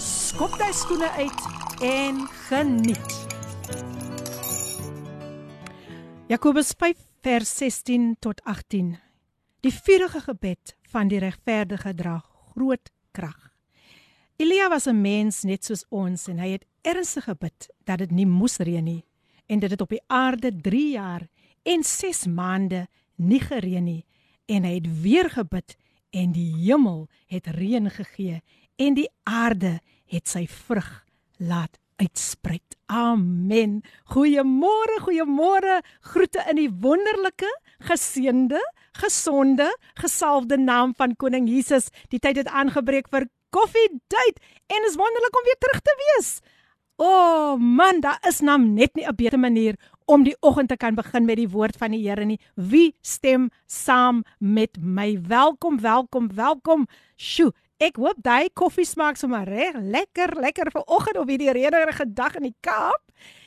skop jy skoene uit en geniet. Jakobus 5 vers 16 tot 18. Die vurige gebed van die regverdige dra groot krag. Elia was 'n mens net soos ons en hy het ernstig gebid dat dit nie moes reën nie en dit het op die aarde 3 jaar en 6 maande nie gereën nie en hy het weer gebid en die hemel het reën gegee en die aarde het sy vrug laat uitspruit. Amen. Goeiemôre, goeiemôre. Groete in die wonderlike, geseënde, gesonde, gesalfde naam van Koning Jesus. Die tyd het aangebreek vir koffiedייט en is wonderlik om weer terug te wees. O oh, man, daar is nou net nie 'n beter manier om die oggend te kan begin met die woord van die Here nie. Wie stem saam met my? Welkom, welkom, welkom. Sjoe, ek hoop daai koffie smaak sommer reg lekker, lekker vir oggend op hierdie reënerige dag in die Kaap.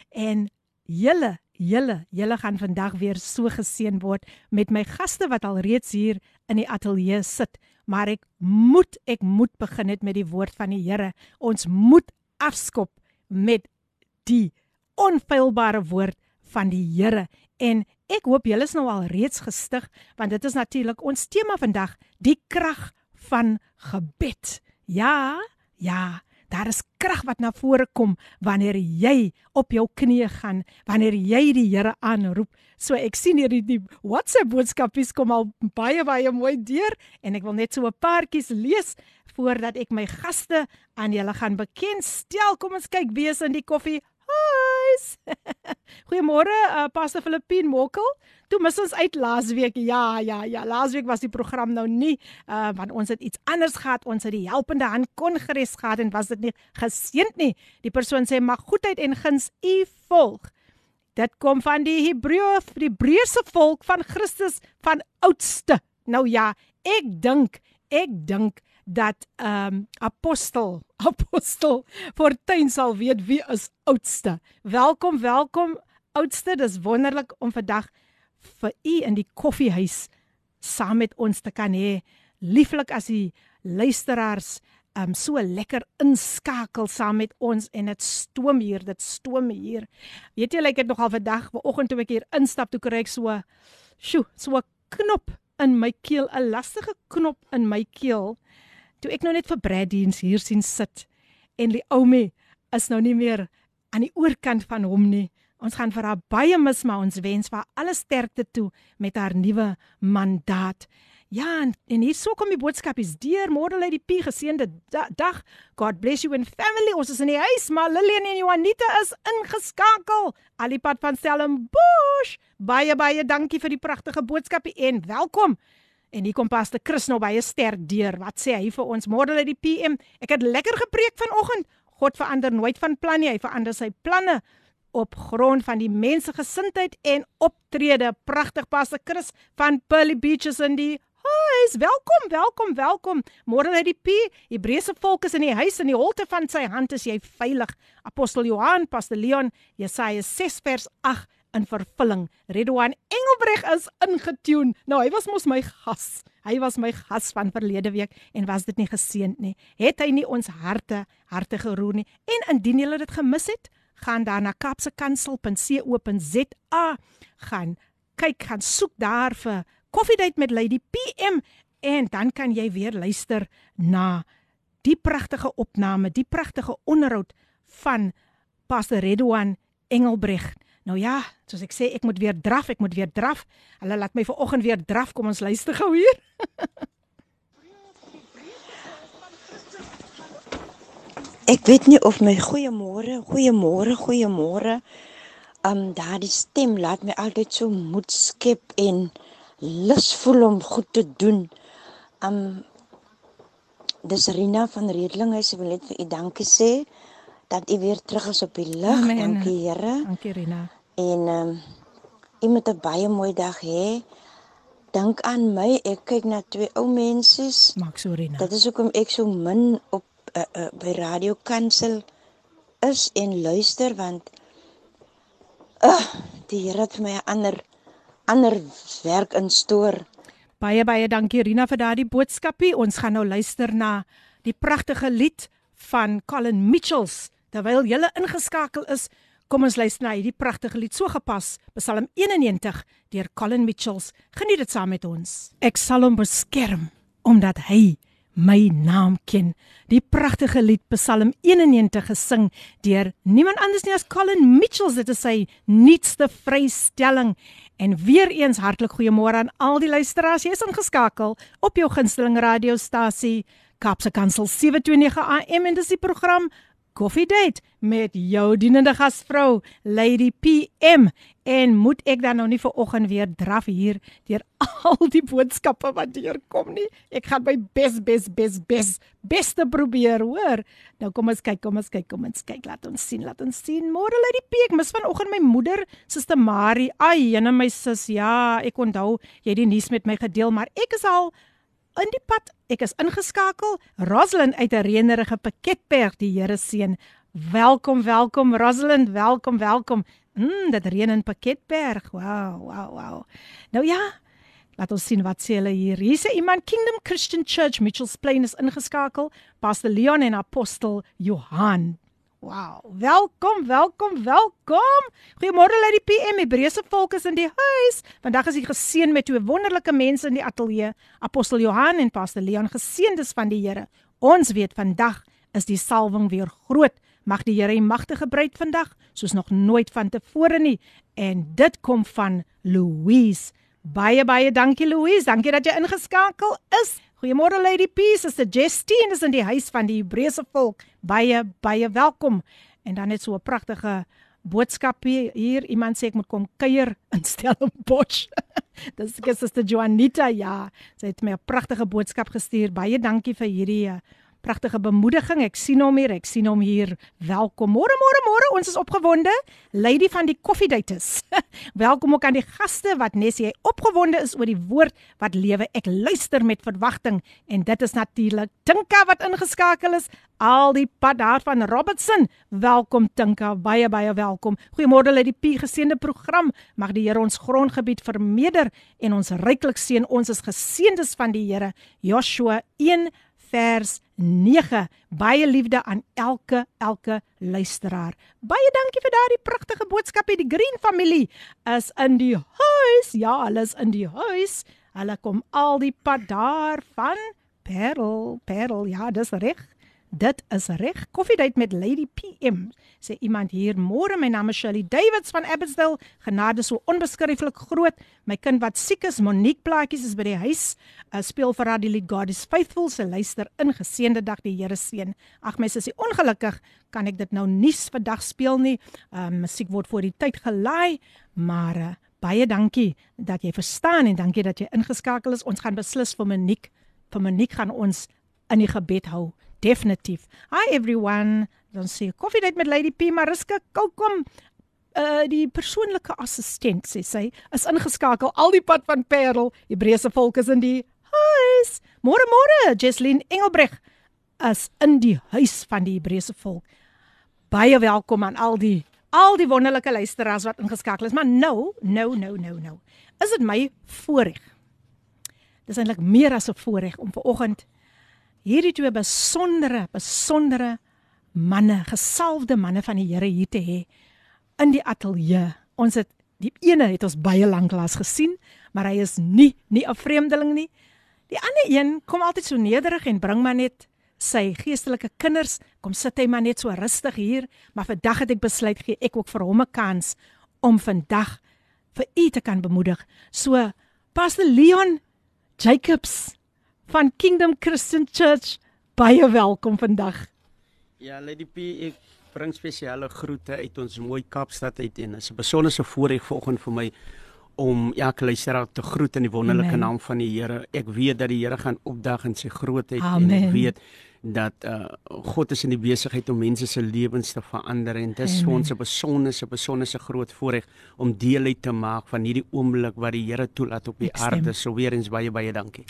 En julle, julle, julle gaan vandag weer so geseën word met my gaste wat al reeds hier in die ateljee sit. Maar ek moet, ek moet begin net met die woord van die Here. Ons moet afskop met die onfeilbare woord van die Here en ek hoop julle is nou al reeds gestig want dit is natuurlik ons tema vandag die krag van gebed. Ja, ja, daar is krag wat na vore kom wanneer jy op jou knieë gaan, wanneer jy die Here aanroep. So ek sien hier die WhatsApp boodskapies kom al baie baie mooi deur en ek wil net so 'n paartjies lees voordat ek my gaste aan julle gaan bekendstel. Kom ons kyk wie is in die koffie Huis. Goeiemôre, uh, Pastor Filippin Mokkel. Toe mis ons uit laasweek. Ja, ja, ja. Laasweek was die program nou nie uh want ons het iets anders gehad. Ons het die helpende hand kongres gehad en was dit nie geseënd nie. Die persoon sê mag goedheid en guns u volg. Dit kom van die Hebreë, die Hebreëse volk van Christus van oudste. Nou ja, ek dink, ek dink dat ehm um, apostel apostel Fortuin sal weet wie is oudste. Welkom, welkom oudste. Dis wonderlik om vandag vir u in die koffiehuis saam met ons te kan hê. Lieflik as u luisteraars ehm um, so lekker inskakel saam met ons en dit stoom hier, dit stoom hier. Weet jy, like dit nogal vandag, vanoggend toe ek hier instap, toe kry ek so sjoe, so 'n knop in my keel, 'n lastige knop in my keel toe ek nou net vir Braddiens hier sien sit en die oumie is nou nie meer aan die oorkant van hom nie. Ons gaan vir haar baie mis, maar ons wens vir alle sterkte toe met haar nuwe mandaat. Ja, en, en hier sou kom die boodskap is deur môre lê die P geseënde da, dag. God bless you and family. Ons is in die huis, maar Lillian en Juanita is ingeskakel. Alipad van Stellenbosch. Baie baie dankie vir die pragtige boodskap en welkom. En hier kom Pastor Chris nou baie sterk deur. Wat sê hy vir ons? Môre lê die PM. Ek het lekker gepreek vanoggend. God verander nooit van plan nie. Hy verander sy planne op grond van die mensegesindheid en optrede. Pragtig Pastor Chris van Pearly Beaches in die huis. Welkom, welkom, welkom. Môre lê die P. Hebreëse volk is in die huis in die holte van sy hand is jy veilig. Apostel Johan, Pastor Leon, Jesaja 6 vers 8 in vervulling. Redwan Engelbreg is ingetune. Nou hy was mos my gas. Hy was my gas van verlede week en was dit nie geseend nie. Het hy nie ons harte harte geroer nie. En indien julle dit gemis het, gaan daar na kapsekansel.co.za gaan kyk gaan soek daar vir koffiedייט met Lady PM en dan kan jy weer luister na die pragtige opname, die pragtige onderhoud van Pastor Redwan Engelbreg. Nou ja, soos ek sê, ek moet weer draf, ek moet weer draf. Hulle laat my vanoggend weer draf. Kom ons luister gou hier. ek weet nie of my goeiemôre, goeiemôre, goeiemôre. Um daardie stem laat my altyd so moed skep en lus voel om goed te doen. Um dis Rina van Redlinge, sy wil net vir u dankie sê dat u weer terug is op die lig. Dankie Here. Dankie Rina. En ehm um, u moet 'n baie mooi dag hê. Dink aan my. Ek kyk na twee ou mense. Maak so Rina. Dit is hoekom ek so min op uh, uh, by Radio Kansel is en luister want uh, die Here het vir my 'n ander ander werk instoor. Baie baie dankie Rina vir daardie boodskapie. Ons gaan nou luister na die pragtige lied van Colin Mitchells terwyl jy ingeskakel is. Kom ons luister na hierdie pragtige lied so gepas, Psalm 91 deur Colin Mitchells. Geniet dit saam met ons. Ek sal hom beskerm omdat hy my naam ken. Die pragtige lied Psalm 91 gesing deur niemand anders nie as Colin Mitchells dit is sy nuutste vrystelling. En weer eens hartlik goeiemôre aan al die luisteraars. Jy's ingeskakel op jou gunsteling radiostasie Kapse Kansel 729 AM en dis die program Coffee Date met jou dienende gasvrou Lady PM en moet ek dan nou nie vir oggend weer draf hier deur al die boodskappe wat deurkom nie? Ek gaan my bes bes bes bes beste probeer hoor. Nou kom ons kyk kom ons kyk kom ons kyk. Laat ons sien laat ons sien. Môre Lady P ek mis vanoggend my moeder suster Marie. Ai en my sus ja ek onthou jy het die nuus met my gedeel maar ek is al in die pad. Ek is ingeskakel. Rosalind uit 'n reënerige Pakketberg, die Here seën. Welkom, welkom Rosalind, welkom, welkom. Mm, dit reën in Pakketberg. Wow, wow, wow. Nou ja, laat ons sien wat sê hulle hier. Hier sê iemand Kingdom Christian Church Mitchells Plain is ingeskakel. Pastor Leon en apostel Johan. Wow, welkom, welkom, welkom. Goeiemôre uit die PM. Hebreëse volk is in die huis. Vandag is jy geseën met twee wonderlike mense in die ateljee, Apostel Johan en Pastor Leon, geseëndes van die Here. Ons weet vandag is die salwing weer groot. Mag die Here u magtige gebruik vandag soos nog nooit vantevore nie. En dit kom van Louise. Baie baie dankie Louise. Dankie dat jy ingeskakel is. Goeiemôre Lady Peace, is dit Justine is in die huis van die Hebreëse volk. Baie baie welkom. En dan net so 'n pragtige boodskap hier. Iemand sê ek moet kom kuier in Stellenbosch. Dis ek is Suster Juanita, ja. Sy het my 'n pragtige boodskap gestuur. Baie dankie vir hierdie uh, pragtige bemoediging. Ek sien hom hier, ek sien hom hier. Welkom. Môre, môre, môre. Ons is opgewonde. Lady van die Coffee Dates. Welkom ook aan die gaste wat nes jy opgewonde is oor die woord wat lewe. Ek luister met verwagting en dit is natuurlik Tinka wat ingeskakel is. Al die pad daar van Robertson. Welkom Tinka, baie baie welkom. Goeiemôre uit die P geseënde program. Mag die Here ons grondgebied vermeerder en ons ryklik seën. Ons is geseëndes van die Here. Joshua 1 vers 9. Baie liefde aan elke elke luisteraar. Baie dankie vir daardie pragtige boodskap. Die Green familie is in die huis. Ja, hulle is in die huis. Hulle kom al die pad daar van Parel, Parel. Ja, dis reg. Dit is reg. Koffiedייט met Lady PM. Sê iemand hier, "Môre, my naam is Shirley Davids van Abbotsdale. Genade so onbeskryflik groot. My kind wat siek is, Monique Plaatjies is by die huis. Uh, speel vir haar die lied God is faithful. Sy luister in geseënde dag die Here seën. Ag my sussie, ongelukkig kan ek dit nou nie vandag speel nie. Uh, musiek word voor die tyd gelaai, maar uh, baie dankie dat jy verstaan en dankie dat jy ingeskakel is. Ons gaan beslis vir Monique, vir Monique gaan ons in die gebed hou definitief. Hi everyone. Dan sê Coffee Date met Lady P Mariska Kokkom. Uh die persoonlike assistent sê sy is ingeskakel al die pad van Parel. Hebreëse volk is in die huis. Môre môre, Jesslyn Engelbreg is in die huis van die Hebreëse volk. Baie welkom aan al die al die wonderlike luisteraars wat ingeskakel is. Maar nou, nou, nou, nou, nou. Is dit my voorreg? Dis eintlik meer as 'n voorreg om ver oggend hierdie twee besondere besondere manne, gesalfde manne van die Here hier te hê in die ateljee. Ons het die ene het ons baie lanklaas gesien, maar hy is nie nie 'n vreemdeling nie. Die ander een kom altyd so nederig en bring maar net sy geestelike kinders, kom sit hy maar net so rustig hier, maar vandag het ek besluit gee ek ook vir hom 'n kans om vandag vir u te kan bemoedig. So Pastor Leon Jacobs van Kingdom Christian Church. Baie welkom vandag. Ja, Lady P, ek bring spesiale groete uit ons mooi Kaapstad uit en dit is 'n besondere voorreg vanoggend vir my om elke luisteraar te groet in die wonderlike Amen. naam van die Here. Ek weet dat die Here gaan opdag in sy grootheid en Amen. ek weet dat uh, God is in die besigheid om mense se lewens te verander en dit is vir ons 'n besondere besondere groot voorreg om deel uit te maak van hierdie oomblik wat die Here toelaat op die aarde. So weer eens baie baie dankie.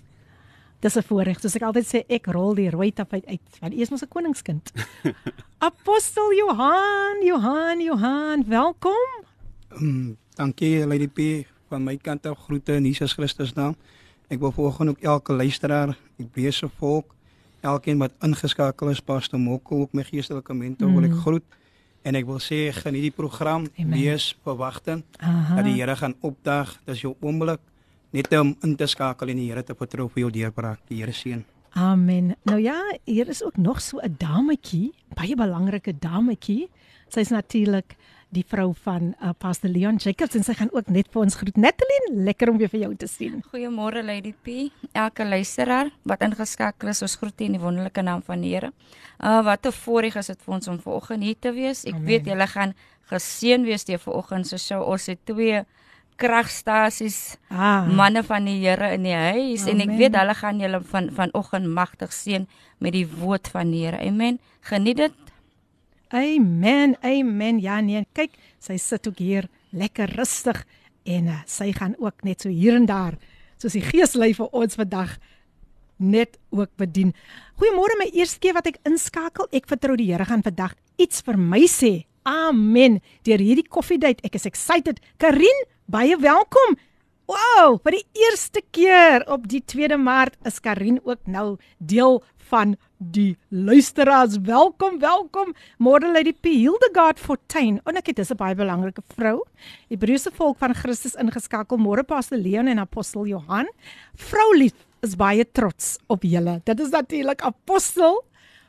Dis 'n voorreg. Soos ek altyd sê, ek rol die rooi tapijt uit, want u is mos 'n koningskind. Apostel Johan, Johan, Johan, welkom. Mm, dankie Lady P van my kant af groete in Jesus Christus naam. Ek wil vanoggend ook elke luisteraar, die besige volk, elkeen wat ingeskakel is, Pastor Mokko, ook my geestelike mentor mm. wil ek Mm. groet. En ek wil sê geniet die program, Amen. wees verwagting dat die Here gaan opdag. Dis jou oomblik net om in te skakel en die Here te vertrou vir jou deurbraak. Die Here seën. Amen. Nou ja, hier is ook nog so 'n dametjie, baie belangrike dametjie. Sy's natuurlik die vrou van uh, Pastor Leon Jacobs en sy gaan ook net vir ons groet. Natalie, lekker om weer vir jou te sien. Goeiemôre Lady P. Elke luisteraar wat ingeskakel is, ons groet u in die wonderlike naam van die Here. Uh wat 'n voorreg is dit vir ons om vanoggend hier te wees. Ek Amen. weet julle gaan geseën wees deur vanoggend se show. Ons het twee kragstasies, Ah, manne van die Here in die huis en ek Amen. weet hulle gaan julle van vanoggend magtig seën met die woord van die Here. Amen. Geniet dit. Amen. Amen. Ja nee, kyk, sy sit ook hier lekker rustig en uh, sy gaan ook net so hier en daar soos die Gees lei vir ons vandag net ook bedien. Goeiemôre my eerste keer wat ek inskakel. Ek vertrou die Here gaan vandag iets vir my sê. Amen. Deur hierdie koffiedייט, ek is excited. Karin, baie welkom. Wow, vir die eerste keer op die 2de Maart is Karin ook nou deel van die luisteraars. Welkom, welkom. Môre lê die P. Hildegard Fortuin. En ek het dis 'n baie belangrike vrou. Hebreëse volk van Christus ingeskakel. Môre Pastor Leon en Apostel Johan. Vrou lief is baie trots op julle. Dit is natuurlik Apostel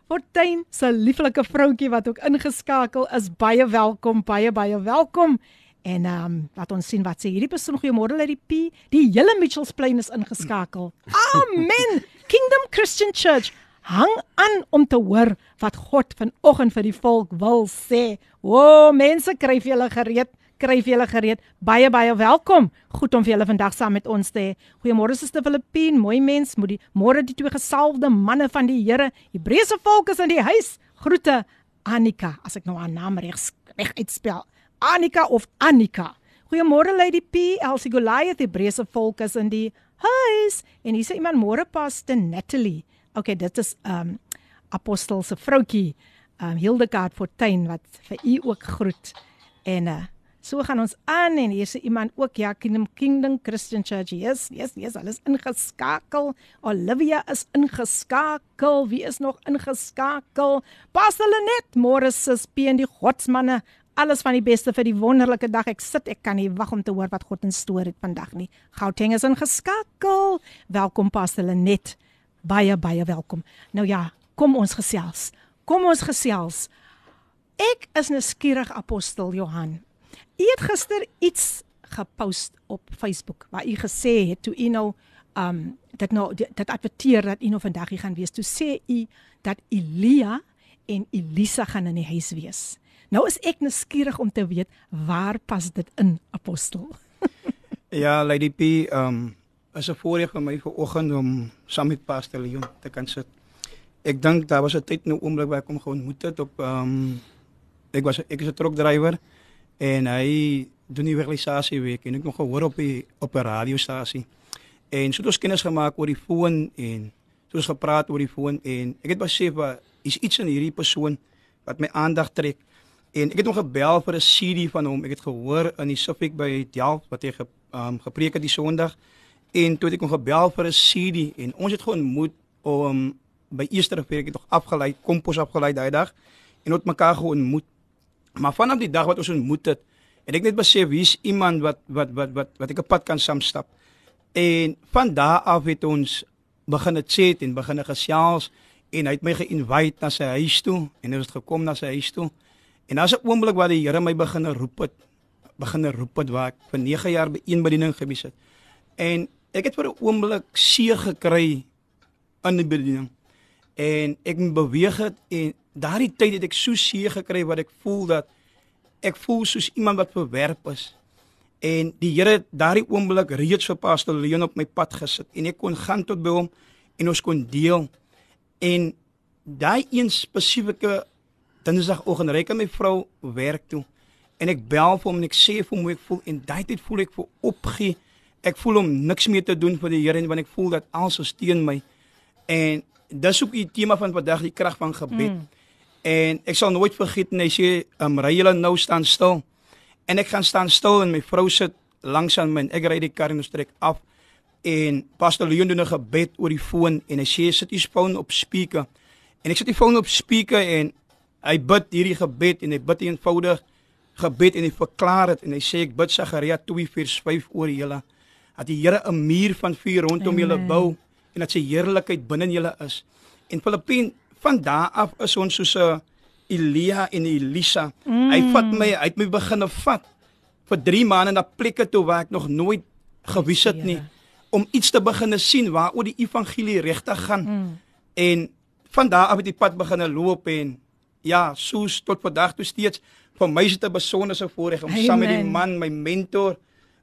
Fortuin se lieflike vroutjie wat ook ingeskakel is. Baie welkom, baie baie welkom. En ehm um, laat ons sien wat sê hierdie persoon goeiemôre uit die P. Die hele Mitchells Plain is ingeskakel. Amen. Kingdom Christian Church hang aan om te hoor wat God vanoggend vir die volk wil sê. O, mense, kry vir julle gereed, kry vir julle gereed. Baie baie welkom. Goed om vir julle vandag saam met ons te hê. Goeiemôre Suster Filippine, mooi mens, moet die môre die twee gesalfde manne van die Here, Hebreëse volk is in die huis. Groete Annika, as ek nou haar naam reg reg uitspel. Annika of Annika. Goeiemôre Lady P, Elsie Goliath, Hebreëse volk is in die huis. En hier sê iemand môre pas te Natalie. Okay, dit is um apostel se vroutjie, um Hildegard Fortuin wat vir u ook groet. En uh so gaan ons aan en hier sê iemand ook ja Kingdom Kingdom Christian Church. Yes, yes, yes, alles ingeskakel. Olivia is ingeskakel. Wie is nog ingeskakel? Pastor Lenet, môre sis P en die godsmanne. Alles van die beste vir die wonderlike dag. Ek sit, ek kan nie wag om te hoor wat God in stoor het vandag nie. Gauteng is ingeskakel. Welkom Pastor Lenet. Baie baie welkom. Nou ja, kom ons gesels. Kom ons gesels. Ek is nuuskierig apostel Johan. U het gister iets gepost op Facebook waar u gesê het toe u nou um dit nou dit adverteer dat u nou vandag hier gaan wees. Toe sê u dat Elia en Elisa gaan in die huis wees. Nou is ek nuuskierig om te weet waar pas dit in apostel? Ja, Lady P, um is 'n voorreg vir my vanoggend om saam met Pastor Leon te kan sit. Ek dink daar was 'n tyd nou oomblik waar ek hom geontmoet het op um ek was ek is 'n trokdrywer en hy doen die evangelisasie week en ek nog gehoor op die op 'n radiostasie. En so het ons kennis gemaak oor die foon en so het ons gepraat oor die foon en ek het besef dat is iets in hierdie persoon wat my aandag trek. En ek het hom gebel vir 'n CD van hom. Ek het gehoor in die Suffolk by Delft wat hy ge, um, gepreek het die Sondag. En toe het ek hom gebel vir 'n CD en ons het geontmoet om by Easter of ek het nog afgelei, kompos afgelei daai dag en het mekaar geontmoet. Maar vanaf die dag wat ons ontmoet het, het ek net besef hier's iemand wat wat wat wat wat ek 'n pad kan saamstap. En van daar af het ons begin het chat en begin gesels en hy het my ge-invite na sy huis toe en ons het gekom na sy huis toe. En daar's 'n oomblik waar die Here my begin roep het, begin roep het waar ek vir 9 jaar by een bediening gewees het. En ek het vir 'n oomblik seë gekry in die bediening. En ek moet beweeg het en daardie tyd het ek so seë gekry wat ek voel dat ek voel soos iemand wat verwerp is. En die Here het daardie oomblik reeds vir Pastor Leon op my pad gesit en ek kon gaan tot by hom en ons kon deel. En daai een spesifieke Dinsdagoggend ry ek met my vrou werk toe en ek bel vir hom en ek sê vir hom hoe ek voel en daai tyd voel ek vir opgee. Ek voel om niks meer te doen vir die Here en want ek voel dat alles is teen my. En dis ook die tema van vandag die krag van gebed. Mm. En ek sal nooit vergeet en hy sê, "Um ry julle nou staan stil." En ek gaan staan stil en my vrou sit langs aan my en ek ry die kar en ons trek af. En Pastor Leon doen 'n gebed oor die foon en hy sê, "Sit die foon op speaker." En ek sit die foon op speaker en hy bid hierdie gebed en hy bid eenvoudig gebed en hy verklaar dit en hy sê ek bid Sagaria 2:5 oor julle dat die Here 'n muur van vuur rondom julle bou en dat sy heerlikheid binne julle is. En Filippien van daar af is ons soos 'n Elia en Elisa. Mm. Hy vat my, hy het my begin vat vir 3 maande na plekke toe waar ek nog nooit gewys het nie om iets te begin sien waaroor die evangelie regtig gaan. Mm. En van daar af het die pad begin loop en ja, soos tot vandag toe steeds vir my is dit 'n besondere voorreg om Amen. saam met die man, my mentor,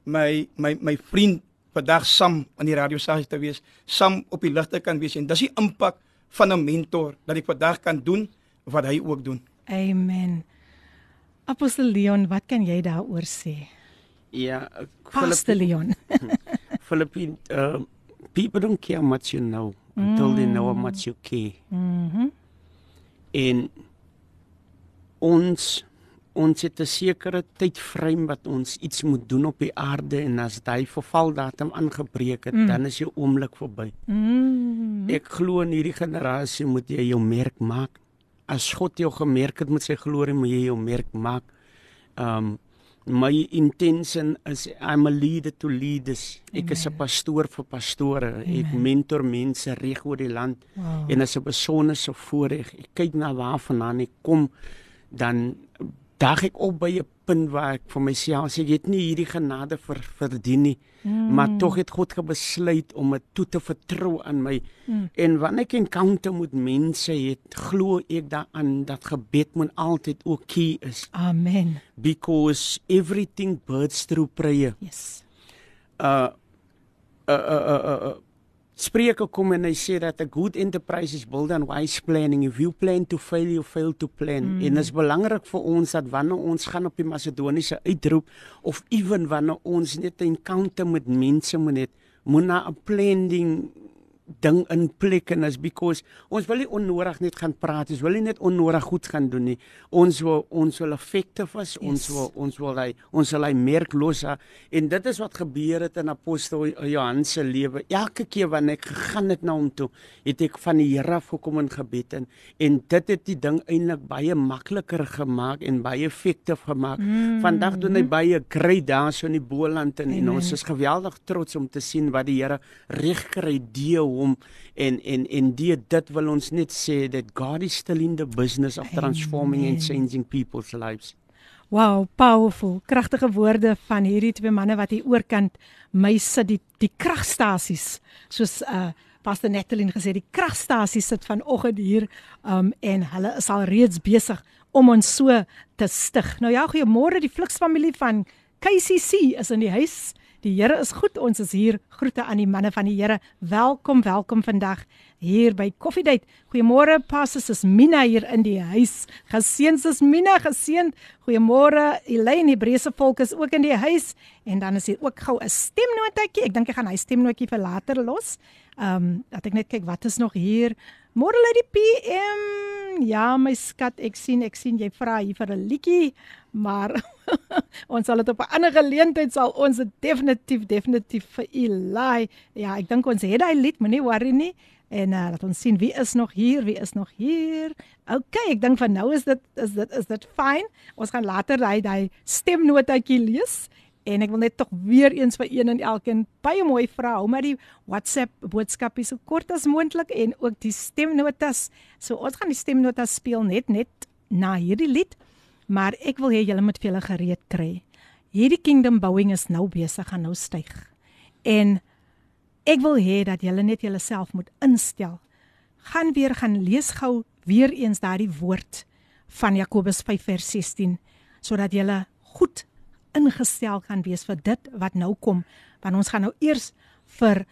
my my my vriend vandag saam aan die radiostasie te wees, saam op die ligte kan wees en dis die impak van 'n mentor dat ek vandag kan doen wat hy ook doen. Amen. Apostel Leon, wat kan jy daaroor sê? Ja, Apostel Leon. Philippine uh, people don't care much you know until mm. they know how much you care. Mhm. Mm en ons ons het 'n sekere tyd vry wat ons iets moet doen op die aarde en as daai vervaldatum aangebreek het, mm. dan is jou oomblik verby. Mm. Ek glo in hierdie generasie moet jy jou merk maak. As God jou gemerk het met sy glorie, moet jy jou merk maak. Um my intention is I'm a leader to leaders. Ek Amen. is 'n pastoor vir pastore. Amen. Ek mentor mense reg oor die land wow. en as 'n besondere voorreg. Ek kyk na waarvandaan ek kom dan dag ek op by 'n punt waar ek vir myself sê jy het nie hierdie genade vir verdien nie mm. maar tog het God gebesluit om dit toe te vertrou aan my. Mm. en wanneer ek encounter met mense het glo ek daaraan dat gebed moet altyd ook key is. Amen. Because everything births through prayer. Yes. Uh uh, uh, uh, uh Spreuke kom en hy sê dat a good enterprise is built on wise planning. If you plan to fail, you fail to plan. Mm. En dit is belangrik vir ons dat wanneer ons gaan op die Macedoniese uitroep of ewen wanneer ons net 'n encounter met mense moet net moet na 'n planning ding in plek en is because ons wil nie onnodig net gaan praat ons wil nie net onnodig goed gaan doen nie. Ons wil ons wil effektief wees yes. ons wil ons wil hy ons wil hy merk los en dit is wat gebeur het in apostel Johannes se lewe. Elke keer wanneer ek gegaan het na hom toe het ek van die Here af gekom in gebed en en dit het die ding eintlik baie makliker gemaak en baie effektief gemaak. Mm. vandag doen hy baie great daar so in die Boland en, en ons is geweldig trots om te sien wat die Here reg kry deel hom en en en die dit wil ons net sê that God is still in the business of transforming Amen. and changing people's lives. Wow, powerful. Kragtige woorde van hierdie twee manne wat hier oorkant my sit die die kragstasies soos uh Pastor Natalie gesê die kragstasies sit vanoggend hier um en hulle is al reeds besig om ons so te stig. Nou ja, goeiemôre die Flix familie van KCC is in die huis. Die Here is goed. Ons is hier. Groete aan die manne van die Here. Welkom, welkom vandag hier by Coffee Date. Goeiemôre, Pastor is Mina hier in die huis. Geseënd is Mina, geseënd. Goeiemôre, Elaine, Hebreëse volk is ook in die huis en dan is hier ook gou 'n stemnotetjie. Ek dink ek gaan hy stemnotetjie vir later los. Ehm, um, dat ek net kyk wat is nog hier. Môre lê die PM. Ja, my skat, ek sien, ek sien jy vra hier vir 'n liedjie, maar ons sal dit op 'n ander geleentheid sal ons dit definitief definitief vir Eli. Ja, ek dink ons het daai lied, moenie worry nie. En uh, laat ons sien wie is nog hier, wie is nog hier. OK, ek dink van nou is dit is dit is dit fyn. Ons gaan later daai daai stemnotetjie lees En ek wil net tog weer eens vir een en elkeen baie mooi vra hou maar die WhatsApp boodskappe so kort as moontlik en ook die stemnotas. So ons gaan die stemnotas speel net net na hierdie lied, maar ek wil hê julle moet vir hulle gereed kry. Hierdie kingdom bouing is nou besig gaan nou styg. En ek wil hê dat julle net julleself moet instel. Gaan weer gaan lees gou weer eens daardie woord van Jakobus 5 vers 16 sodat julle goed ingestel gaan wees vir dit wat nou kom. Want ons gaan nou eers vir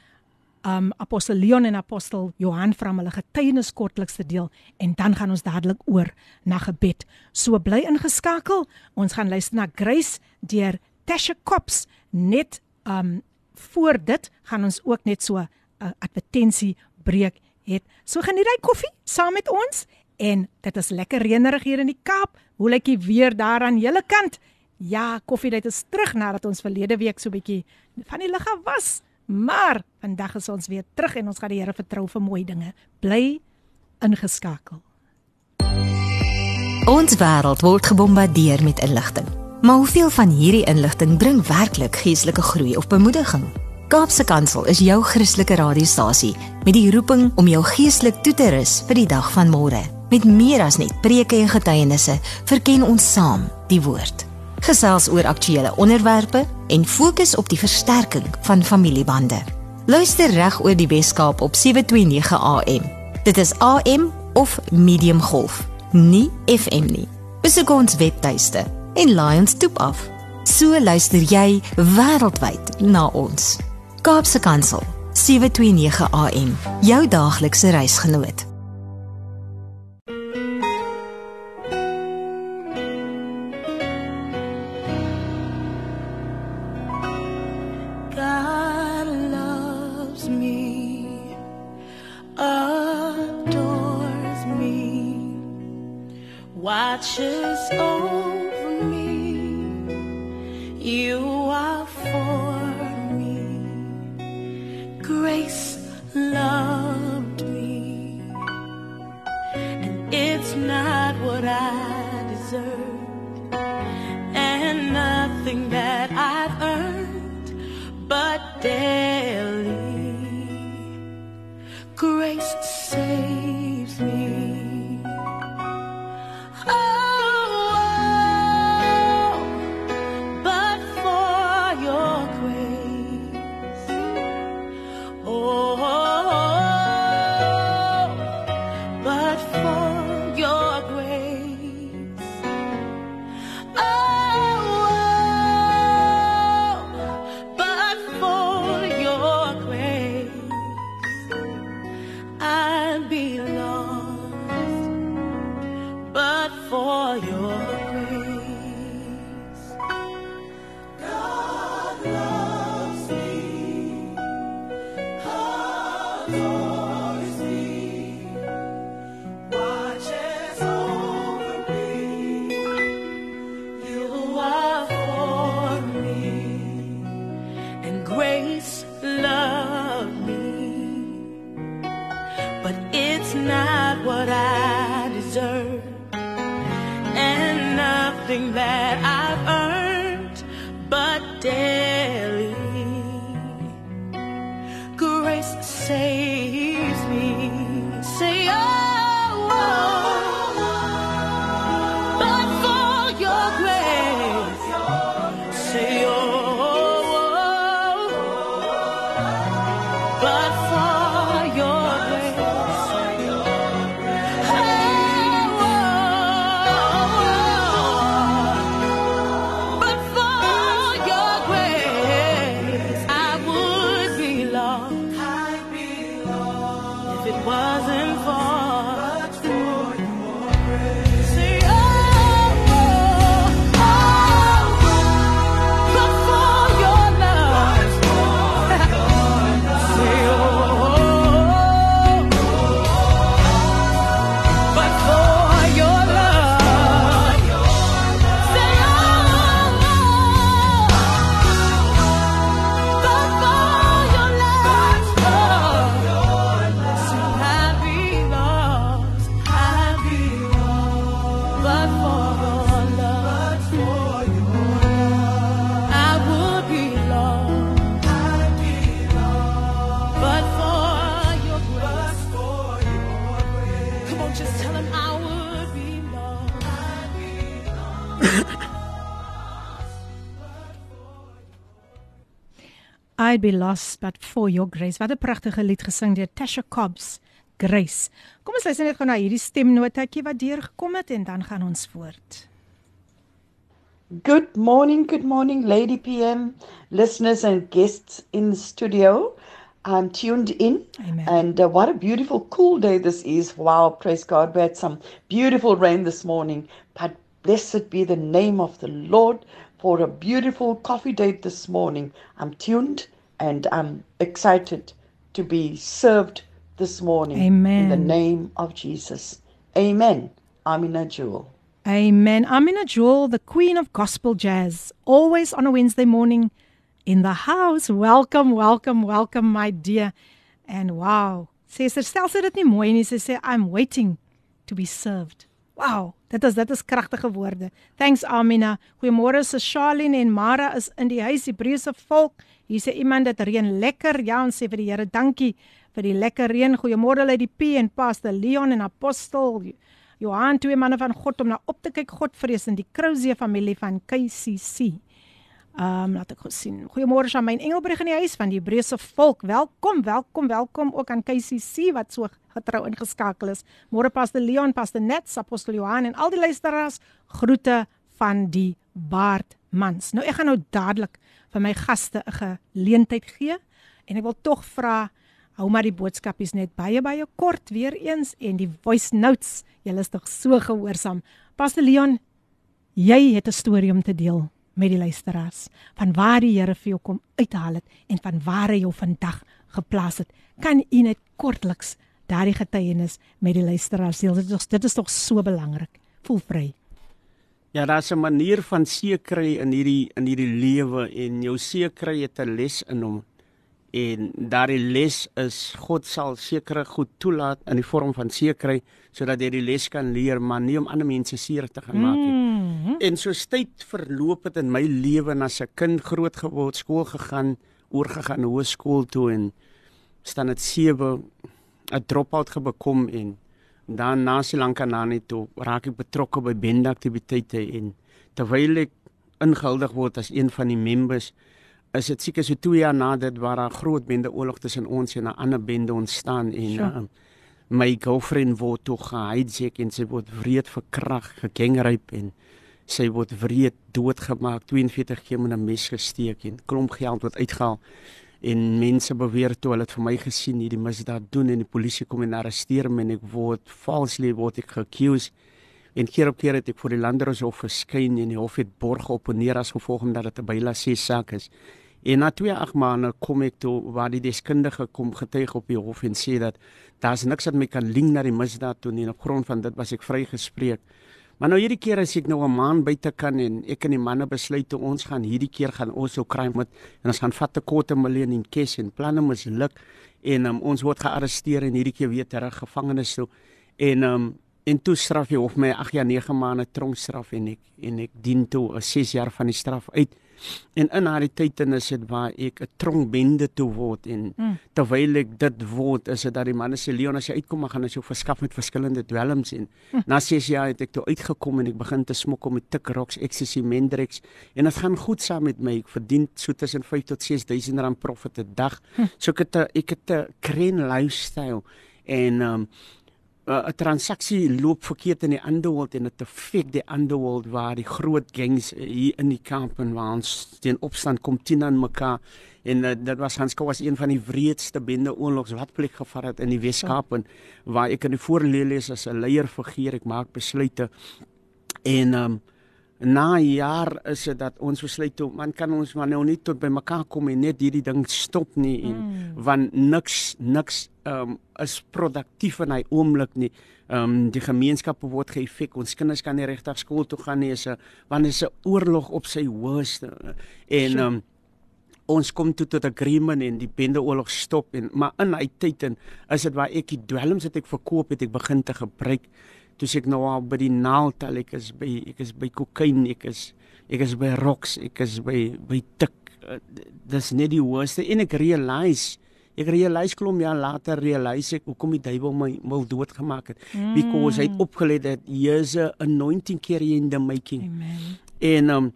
um apostel Leon en apostel Johan van hulle getuienis kortliks te deel en dan gaan ons dadelik oor na gebed. So bly ingeskakel. Ons gaan luister na Grace deur Tasha Cops net um voor dit gaan ons ook net so 'n uh, advertensie breek het. So geniet jy koffie saam met ons en dit is lekker reënerig hier in die Kaap. Hoe lyk die weer daar aan julle kant? Ja, koffiedייט is terug nadat ons verlede week so 'n bietjie van die lig af was. Maar vandag is ons weer terug en ons gaan die Here vertrou vir mooi dinge. Bly ingeskakel. Ons wêreld word gebombardeer met inligting. Maar hoeveel van hierdie inligting bring werklik geestelike groei of bemoediging? Kaapse Kansel is jou Christelike radiostasie met die roeping om jou geestelik toe te rus vir die dag van môre. Met meer as net preke en getuienisse, verken ons saam die woord gesels oor aktuelle onderwerpe en fokus op die versterking van familiebande. Luister reg oor die Weskaap op 729 AM. Dit is AM of medium golf, nie FM nie. Besoek ons webtuiste en laai ons toep af. So luister jy wêreldwyd na ons. Kaapse Kansel 729 AM, jou daaglikse reisgenoot. but then. what I deserve. And nothing that I I'd be lost but for your grace. Wat 'n pragtige lied gesing deur Tasha Cobbs, Grace. Kom ons luister net gou na hierdie stemnotetjie wat deurgekom het en dan gaan ons voort. Good morning, good morning, Lady PM, listeners and guests in the studio. I'm tuned in, Amen. and uh, what a beautiful, cool day this is. Wow, praise God. We had some beautiful rain this morning, but blessed be the name of the Lord for a beautiful coffee date this morning. I'm tuned and I'm excited to be served this morning. Amen. In the name of Jesus. Amen. Amina Jewel. Amen. Amina Jewel, the queen of gospel jazz, always on a Wednesday morning in the house. Welcome, welcome, welcome my dear. And wow, sê sy stel sy dit nie mooi nie. Sy sê I'm waiting to be served. Wow, dit is dit is kragtige woorde. Thanks Amina. Goeiemôre se Charlene en Mara is in die huis, Hebreëse volk. Hier sê iemand dit reën lekker. Ja, ons sê vir die Here dankie vir die lekker reën. Goeiemôre uit die P en Pastor Leon en Apostel Johan, twee manne van God om na op te kyk. God vrees in die Crouzee familie van KCC. Ehm um, laat ek gou sien. Goeiemôre aan my Engelbrug in die huis van die Hebreëse volk. Welkom, welkom, welkom ook aan KCC wat so getrou ingeskakel is. Môre Pastor Leon, Pastor Nets, Apostel Johan en al die luisteraars. Groete van die Baardmans. Nou ek gaan nou dadelik vir my gaste 'n geleentheid gee en ek wil tog vra hou maar die boodskapies net baie baie kort weer eens en die voice notes. Julle is tog so gehoorsaam. Pastor Leon, jy het 'n storie om te deel met die luisteraars van waar die Here vir jou kom uithaal het en van waar hy jou vandag geplaas het. Kan u net kortliks daardie getuienis met die luisteraars deel? Dit is dit is tog so belangrik. Voel vry. Ja, daar's 'n manier van sekerry in hierdie in hierdie lewe en jou sekerry het 'n les in hom. En daardie les is God sal sekere goed toelaat in die vorm van sekerry sodat jy die les kan leer, maar nie om ander mense seer te gaan maak nie. Mm -hmm. En so tyd verloop het in my lewe en as 'n kind groot geword, skool gegaan, oorgegaan hoërskool toe en staan dit 7 'n drop-out gebekom en dan na Sri Lanka na net toe raak ek betrokke by bendeaktiwiteite en terwyl ek ingehuldig word as een van die members is dit seker so 2 jaar na dit waar 'n groot bende oorlog tussen ons en 'n ander bende ontstaan en sure. uh, my girlfriend word toe gehijack en sy word wreed verkrag, gegangryp en sy word wreed doodgemaak, 42 keer met 'n mes gesteek en klomp geld word uitgehaal. En mense beweer toe hulle het vir my gesien hierdie misdaad doen en die polisie kom en arresteer my en ek word falsely word ek accused. En keer op keer het ek voor die landershof verskyn en die hof het borg op en neer as gevolg omdat dit 'n byla se saak is. En na 2 8 maande kom ek toe waar die deskundige kom getuig op die hof en sê dat daar's niks wat my kan link na die misdaad toe nie en op grond van dit was ek vrygespreek. Maar nou hierdie keer as ek nou 'n maan buite kan en ek en die manne besluit ons gaan hierdie keer gaan ons so kry met en ons gaan vat 'n kwart miljoen in cash en planne misluk en um, ons word gearresteer en hierdie keer weer terug gevangenis toe. En um, en toe straf jy of my 8 jaar 9 maande tronkstraf en ek en ek dien toe 'n 6 jaar van die straf uit. En in haar tyd en is dit waar ek 'n tronkbende toe word en mm. terwyl ek dit word is dit dat die manne sê Leon as jy uitkom gaan as jy verskaf met verskillende dwelms en mm. na 6 jaar het ek toe uitgekom en ek begin te smokkel met tikroks, ecstasy, mendrex en dit gaan goed saam met my. Ek verdien so tussen 5 tot 6000 rand profit 'n dag. Mm. So ek het 'n ek het 'n crane lifestyle en um, 'n uh, transaksie loop verkeerd in die underworld en dit affek die underworld waar die groot gangs uh, hier in die kamp en waar ons teen opstand kom teen aan mekaar. En uh, dit was Hans Kou was een van die wreedste bende oorlogs wat plek gevat het in die Weskaap en waar ek in die voorlees as 'n leier figuur ek maak besluite. En um, na jaar is dit dat ons besluit toe man kan ons maar nou nie tot by mekaar kom en net hierdie ding stop nie en mm. want niks niks um, is produktief in hy oomblik nie. Ehm um, die gemeenskappe word geëffek. Ons kinders kan nie regtig skool toe gaan nie. Is 'n want is 'n oorlog op sy hoogste en ehm um, ons kom toe tot agreement en die bende oorlog stop en maar in hy tyd en is dit waar ek die dwelms wat ek verkoop het ek begin te gebruik toe ek nou al by die naaltel ek is by ek is by kokain ek is ek is by rocks ek is by by tik. Uh, dis net die hoogste. En ek realize ek realize klom ja later realize ek hoekom die duiwel my wil doodgemaak het. Mm. because hy het opgelet dat here's a anointing carry in the making amen. En um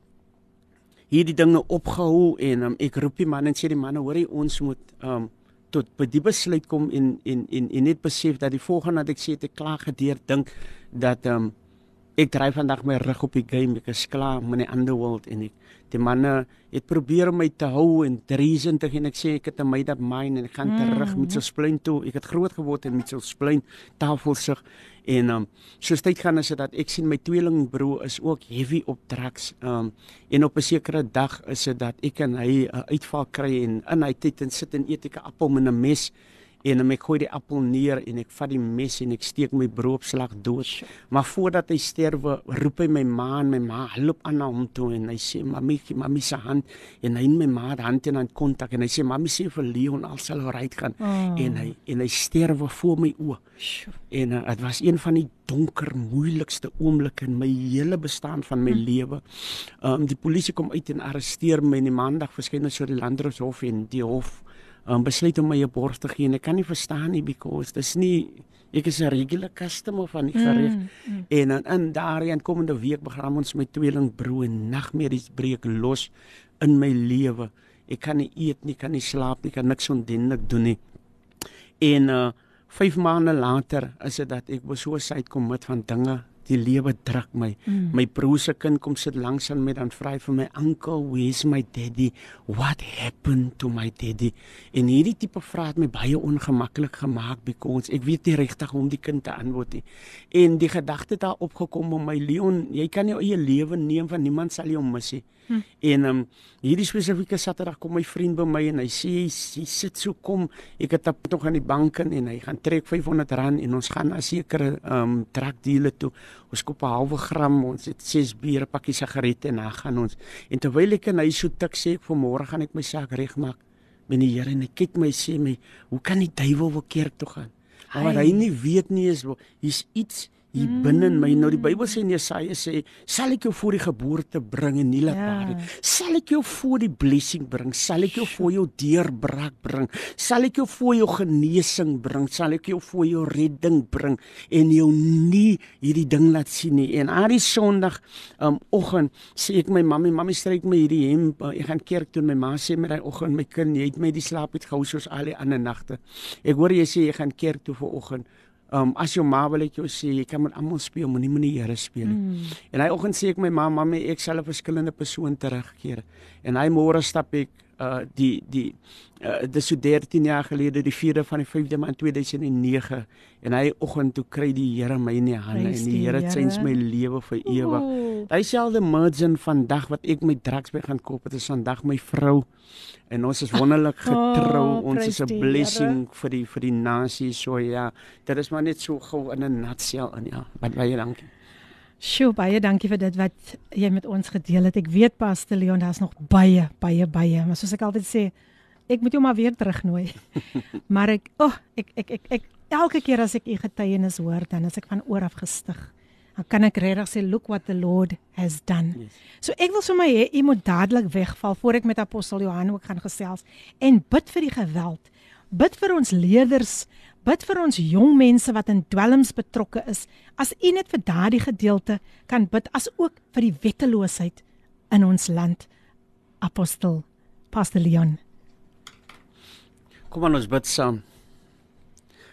hierdie dinge opgehou en um, ek roep die man en sê die manne hoor jy ons moet um tot by die besluit kom en en en en net besef dat die volgende wat ek sê het ek klaar gedeer dink dat ehm um, ek dryf vandag my rug op die game. Ek is klaar met die underworld en ek die manne het probeer om my te hou en treason te en ek sê ek het 'n made up mind en ek gaan terug met so splein toe. Ek het groot geword in met so splein tafelsig en um soos tyd gaan is dit dat ek sien my tweelingbroer is ook heavy op drugs. Um en op 'n sekere dag is dit dat ek en hy 'n uitval kry en in hy tyd en sit en eet ek 'n appel met 'n mes en dan ek gooi die appel neer en ek vat die mes en ek steek my broodslag dood. Maar voordat hy sterwe, roep hy my ma en my ma loop aan na hom toe en hy sê mami, mami se hand en hy my ma hand in aan kontak en hy sê mami sê vir Leon al sal hy reg gaan oh. en hy en hy sterwe voor my oë. En uh, dit was een van die donker moeilikste oomblikke in my hele bestaan van my hm. lewe. Ehm um, die polisie kom uit en arresteer my en die maandag verskyn ons so die landroshof en die hof um, besluit om my 'n borg te gee en ek kan nie verstaan nie because dis nie ek is 'n regular customer van die gereg mm, mm. en in, in daardie komende week begram ons my tweelingbroer en nagmerries breek los in my lewe. Ek kan nie eet nie kan nie slaap nie kan niks ondenlik doen nie. En uh 5 maande later is dit dat ek so uitkom met van dinge die lewe druk my. Mm. My broer se kind kom sit langs aan my dan vra hy vir my uncle, where's my daddy? What happened to my daddy? En hierdie tipe vrae het my baie ongemaklik gemaak because ek weet nie regtig hoe om die kind te antwoord nie. En die gedagte daar opgekom om my Leon, jy kan jou eie lewe neem van niemand sal jou mis nie. Hm. En um, hierdie spesifieke Saterdag kom my vriend by my en hy sê hy, hy sit so kom ek het op nog aan die bank in en hy gaan trek 500 rand en ons gaan na sekere ehm um, trakdiele toe. Ons koop 'n halwe gram, ons het 6 biere, pakkie sigarette en dan gaan ons. En terwyl ek en hy so tik sê ek vir môre gaan ek my saak regmaak met die Here en hy kyk my sê my, hoe kan die duiwel wil keer toe gaan? Maar hy nie weet nie is hier's iets hier binne in my. Nou die Bybel sê in Jesaja sê, "Sal ek jou voor die geboorte bring en nie laat baar nie. Sal ek jou voor die blessing bring, sal ek jou voor jou deurbraak bring, sal ek jou voor jou genesing bring, sal ek jou voor jou redding bring en jou nie hierdie ding laat sien nie." En aan die Sondag um oggend sê ek my mamma, mamma stryk my hierdie hemp, uh, ek gaan kerk toe en my ma sê my daai oggend, my kind, jy het my die slaap het gehou soos al die ander nagte. Ek hoor jy sê jy gaan kerk toe vir oggend. Um as jou ma wil ek jou sê jy kan met almal speel, moenie met die Here speel nie. Mm. En hy oggend sê ek my ma, mamma, ek sal 'n verskillende persoon terugkeer. En hy môre stap ek uh die die uh dis so 13 jaar gelede die 4de van die 5de maand 2009 en hy oggend toe kry die Here my in die hande en die Here sens my lewe vir ewig. Hy selfde margin vandag wat ek my drugs by gaan koop, dit is vandag my vrou en ons is wonderlik getrou. Oh, ons is 'n blessing vir die vir die nasie. So ja, dit is maar net so gou in 'n nutshell en ja, baie dankie. Sjoe, baie dankie vir dit wat jy met ons gedeel het. Ek weet Pastor Leon, daar's nog baie, baie, baie, maar soos ek altyd sê, ek moet jou maar weer terugnooi. maar ek, o, oh, ek, ek ek ek elke keer as ek u getuienis hoor, dan as ek van oor af gestig dan kan ek regtig sê look what the lord has done. Yes. So ek wil sommer hê u moet dadelik wegval voor ek met apostel Johan ook gaan gesels en bid vir die geweld. Bid vir ons leerders, bid vir ons jong mense wat in dwelms betrokke is. As u net vir daardie gedeelte kan bid as ook vir die wetteloosheid in ons land. Apostel Pastor Leon. Kom aan ons bid saam.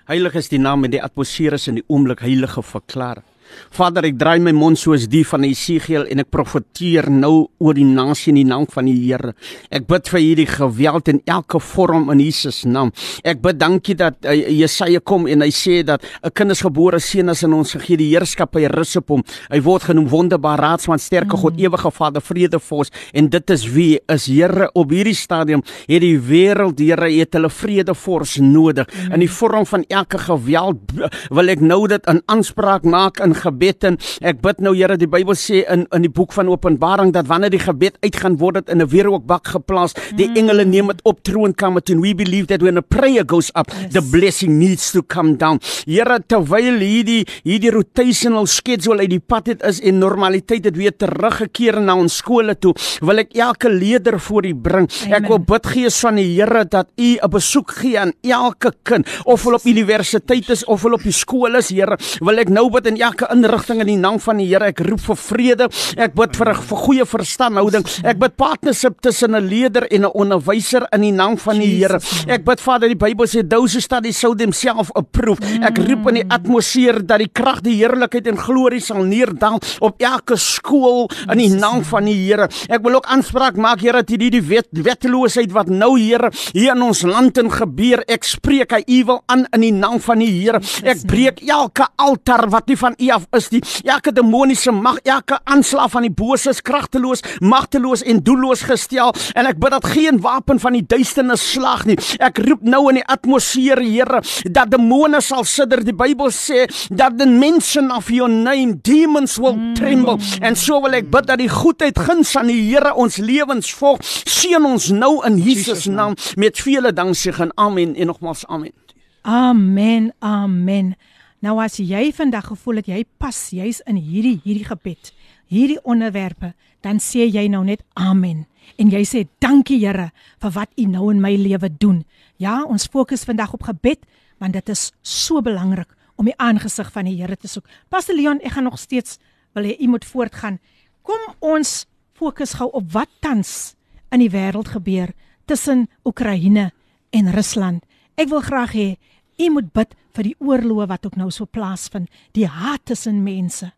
Heilig is die naam en die atmosfeer is in die oomblik heilige verklaar. Vader, ek draai my mond soos die van Esegiel en ek profeteer nou oor die nasie in die naam van die Here. Ek bid vir hierdie geweld in elke vorm in Jesus naam. Ek bid dankie dat uh, Jesaja kom en hy sê dat 'n kind is gebore, seun is in ons gegee, die heerskap hy rus op hom. Hy word genoem wonderbaar raadsman, sterke God, mm. ewige Vader, vredevors en dit is wie is Here op hierdie stadium het die wêreld Here het hulle vredevors nodig. Mm. In die vorm van elke geweld wil ek nou dit in aanspraak maak in gebed en ek bid nou Here die Bybel sê in in die boek van Openbaring dat wanneer die gebed uitgaan word dit in 'n wierookbak geplaas die mm. engele neem dit op troonkamer toe we believe that when a prayer goes up yes. the blessing needs to come down Here terwyl hierdie hierdie rotational schedule uit die pad het is en normaliteit het weer teruggekeer na ons skole toe wil ek elke leerder voor u bring Amen. ek wil bid gees van die Here dat u 'n besoek gee aan elke kind of hulle op universiteit is of hulle op die skool is Here wil ek nou bid in elke inrigting in die naam van die Here. Ek roep vir vrede. Ek bid vir 'n vir goeie verstandhouding. Ek bid partnership tussen 'n leier en 'n onderwyser in die naam van die Here. Ek bid Vader, die Bybel sê those who study show themselves approved. Ek roep in die atmosfeer dat die krag, die heerlikheid en glorie sal neerdal op elke skool in die naam van die Here. Ek wil ook aanspraak maak Here dat hierdie die wet, wetteloosheid wat nou Here hier in ons land in gebeur, ek spreek hy ewel aan in die naam van die Here. Ek breek elke altaar wat nie van U af is nie. Elke demoniese mag, elke aanslag van die bose is kragteloos, magteloos en doelloos gestel en ek bid dat geen wapen van die duisternis slag nie. Ek roep nou in die atmosfeer, Here, dat demone sal sidder. Die Bybel sê dat the mention of your name demons will tremble. En so wil ek bid dat die goedheid guns aan die Here ons lewens volg. Seën ons nou in Jesus naam met vele danksegging. Amen en nogmaals amen. Amen. Amen. Nou as jy vandag gevoel het jy pas juis in hierdie hierdie gebed, hierdie onderwerpe, dan sê jy nou net amen. En jy sê dankie Here vir wat U nou in my lewe doen. Ja, ons fokus vandag op gebed want dit is so belangrik om die aangesig van die Here te soek. Pastor Leon, ek gaan nog steeds wil hê u moet voortgaan. Kom ons fokus gou op wat tans in die wêreld gebeur tussen Oekraïne en Rusland. Ek wil graag hê u moet bid vir die oorloë wat ook nou so plaasvind, die haat tussen mense.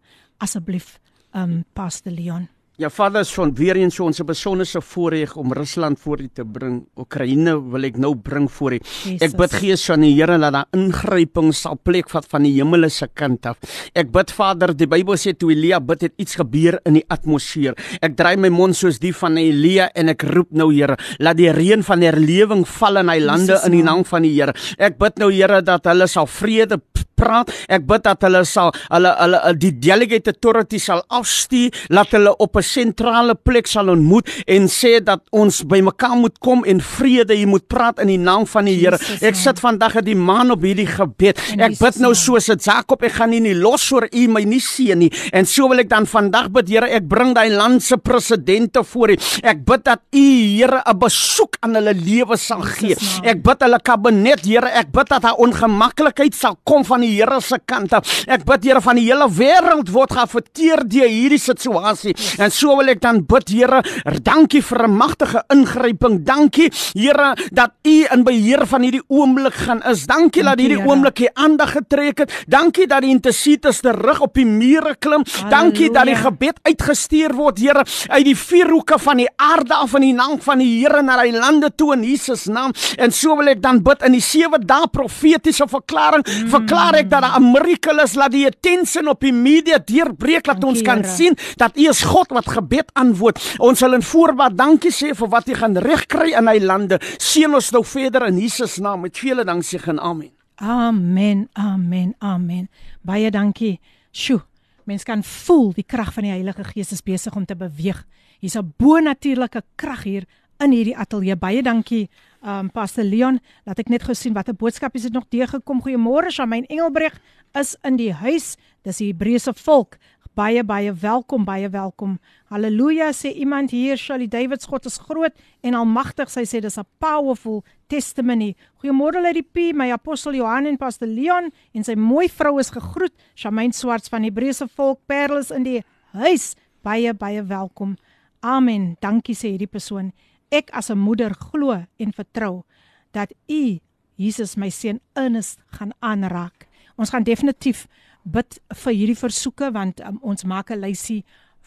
Asseblief, um Pastor Leon. Ja Vader, van weer eens ons 'n besonderse voorreg om Rusland voor U te bring. Oekraïne wil ek nou bring voor U. Ek bid Gees van die Here dat daar ingryping sal plekvat van die hemel se kant af. Ek bid Vader, die Bybel sê toe Elia bid het iets gebeur in die atmosfeer. Ek draai my mond soos die van Elia en ek roep nou Here, laat die reën van herlewing val in hy lande in die naam van die Here. Ek bid nou Here dat hulle sal vrede praat. Ek bid dat hulle sal hulle hulle die delegate authority sal afstuur, laat hulle op 'n sentrale plek sal ontmoet en sê dat ons bymekaar moet kom en vrede hier moet praat in die naam van die Here. Ek sit vandag in die maan op hierdie gebed. Ek bid nou soos dit Jakob, ek gaan nie, nie los oor U my nie seën nie. En so wil ek dan vandag bid, Here, ek bring daai land se presidente voor U. Ek bid dat U, Here, 'n besoek aan hulle lewe sal gee. Ek bid hulle kabinet, Here, ek bid dat daar ongemaklikheid sal kom van die Here se kant af. Ek bid Here van die hele wêreld word geaffekteer deur hierdie situasie. En so wil ek dan bid Here, dankie vir 'n magtige ingryping. Dankie Here dat U in beheer van hierdie oomblik gaan is. Dankie dat hierdie oomblik U aandag getrek het. Dankie dat die intercessors terug op die mure klim. Dankie dat die gebed uitgestuur word Here uit die vier hoeke van die aarde af in die naam van die Here na die lande toe in Jesus naam. En so wil ek dan bid in die sewe dae profetiese verklaring. Mm. Verklaar ek dat daar 'n miracle is, laat die attention op die media deurbreek dat ons kan sien dat U is God wat gebed antwoord. Ons sal in voorbaat dankie sê vir wat U gaan regkry in hy lande. Seën ons nou verder in Jesus naam met vele danksegging. Amen. Amen. Amen. Amen. Baie dankie. Sjoe. Mens kan voel die krag van die Heilige Gees is besig om te beweeg. Hier's 'n bo-natuurlike krag hier in hierdie ateljee. Baie dankie um Pastor Leon, laat ek net gou sien watter boodskap is dit nog deurgekom. Goeiemôre, Shamaine Engelbreg is in die huis. Dis die Hebreëse volk. Baie baie welkom, baie welkom. Halleluja sê iemand hier, Shirley Davids God is groot en almagtig. Sy sê dis 'n powerful testimony. Goeiemôre Lady P, my apostel Johan en Pastor Leon en sy mooi vrou is gegroet. Shamaine Swarts van die Hebreëse volk Perles in die huis. Baie baie welkom. Amen. Dankie sê hierdie persoon. Ek as 'n moeder glo en vertrou dat U Jesus my seun Ernest gaan aanraak. Ons gaan definitief bid vir hierdie versoeke want um, ons maak 'n lysie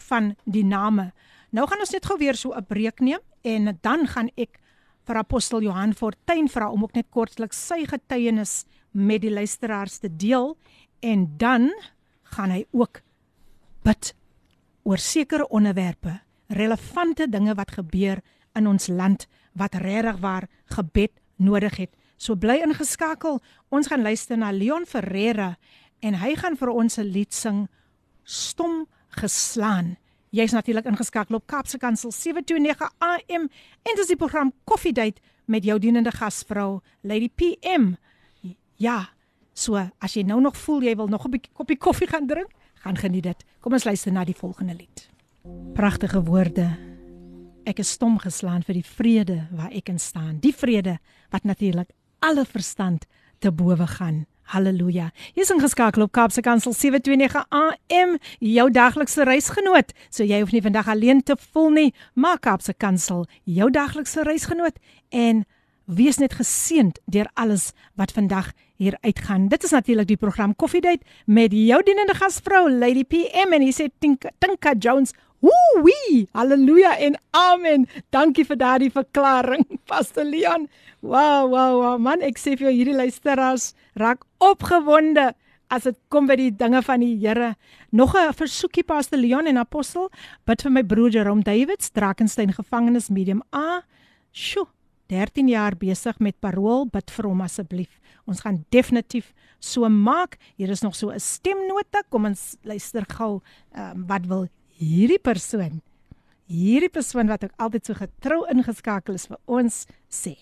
van die name. Nou gaan ons net gou weer so 'n breek neem en dan gaan ek vir apostel Johan Fortuin vra om ook net kortliks sy getuienis met die luisteraars te deel en dan gaan hy ook bid oor sekere onderwerpe, relevante dinge wat gebeur in ons land wat regtig waar gebed nodig het. So bly ingeskakel. Ons gaan luister na Leon Ferreira en hy gaan vir ons 'n lied sing Stom geslaan. Jy's natuurlik ingeskakel op Kapse Kansel 729 AM en dis die program Coffee Date met jou dienende gasvrou Lady PM. Ja, so as jy nou nog voel jy wil nog 'n bietjie koppie koffie gaan drink, gaan geniet dit. Kom ons luister na die volgende lied. Pragtige woorde. Ek is stom geslaan vir die vrede waar ek in staan. Die vrede wat natuurlik alle verstand te bowe gaan. Halleluja. Jy's ingeskakel op Kaapse Kansel 729 AM, jou daglikse reisgenoot. So jy hoef nie vandag alleen te voel nie, maar Kaapse Kansel, jou daglikse reisgenoot en wees net geseënd deur alles wat vandag hier uitgaan. Dit is natuurlik die program Coffee Date met jou dienende gasvrou Lady PM en hy sê Tinka, Tinka Jones. Woo-wee! Halleluja en amen. Dankie vir daardie verklaring, Pastor Leon. Wow, wow, wow. Man, ek sê vir jou hierdie luisteraars raak opgewonde as dit kom by die dinge van die Here. Nog 'n versoekie Pastor Leon en Apostel, bid vir my broer Jerome Davids, Drakensberg gevangenis medium A. Sjoe, 13 jaar besig met parol, bid vir hom asseblief. Ons gaan definitief so maak. Hier is nog so 'n stemnota. Kom ons luister gou um, wat wil hierdie persoon hierdie persoon wat ook altyd so getrou ingeskakel is vir ons sê.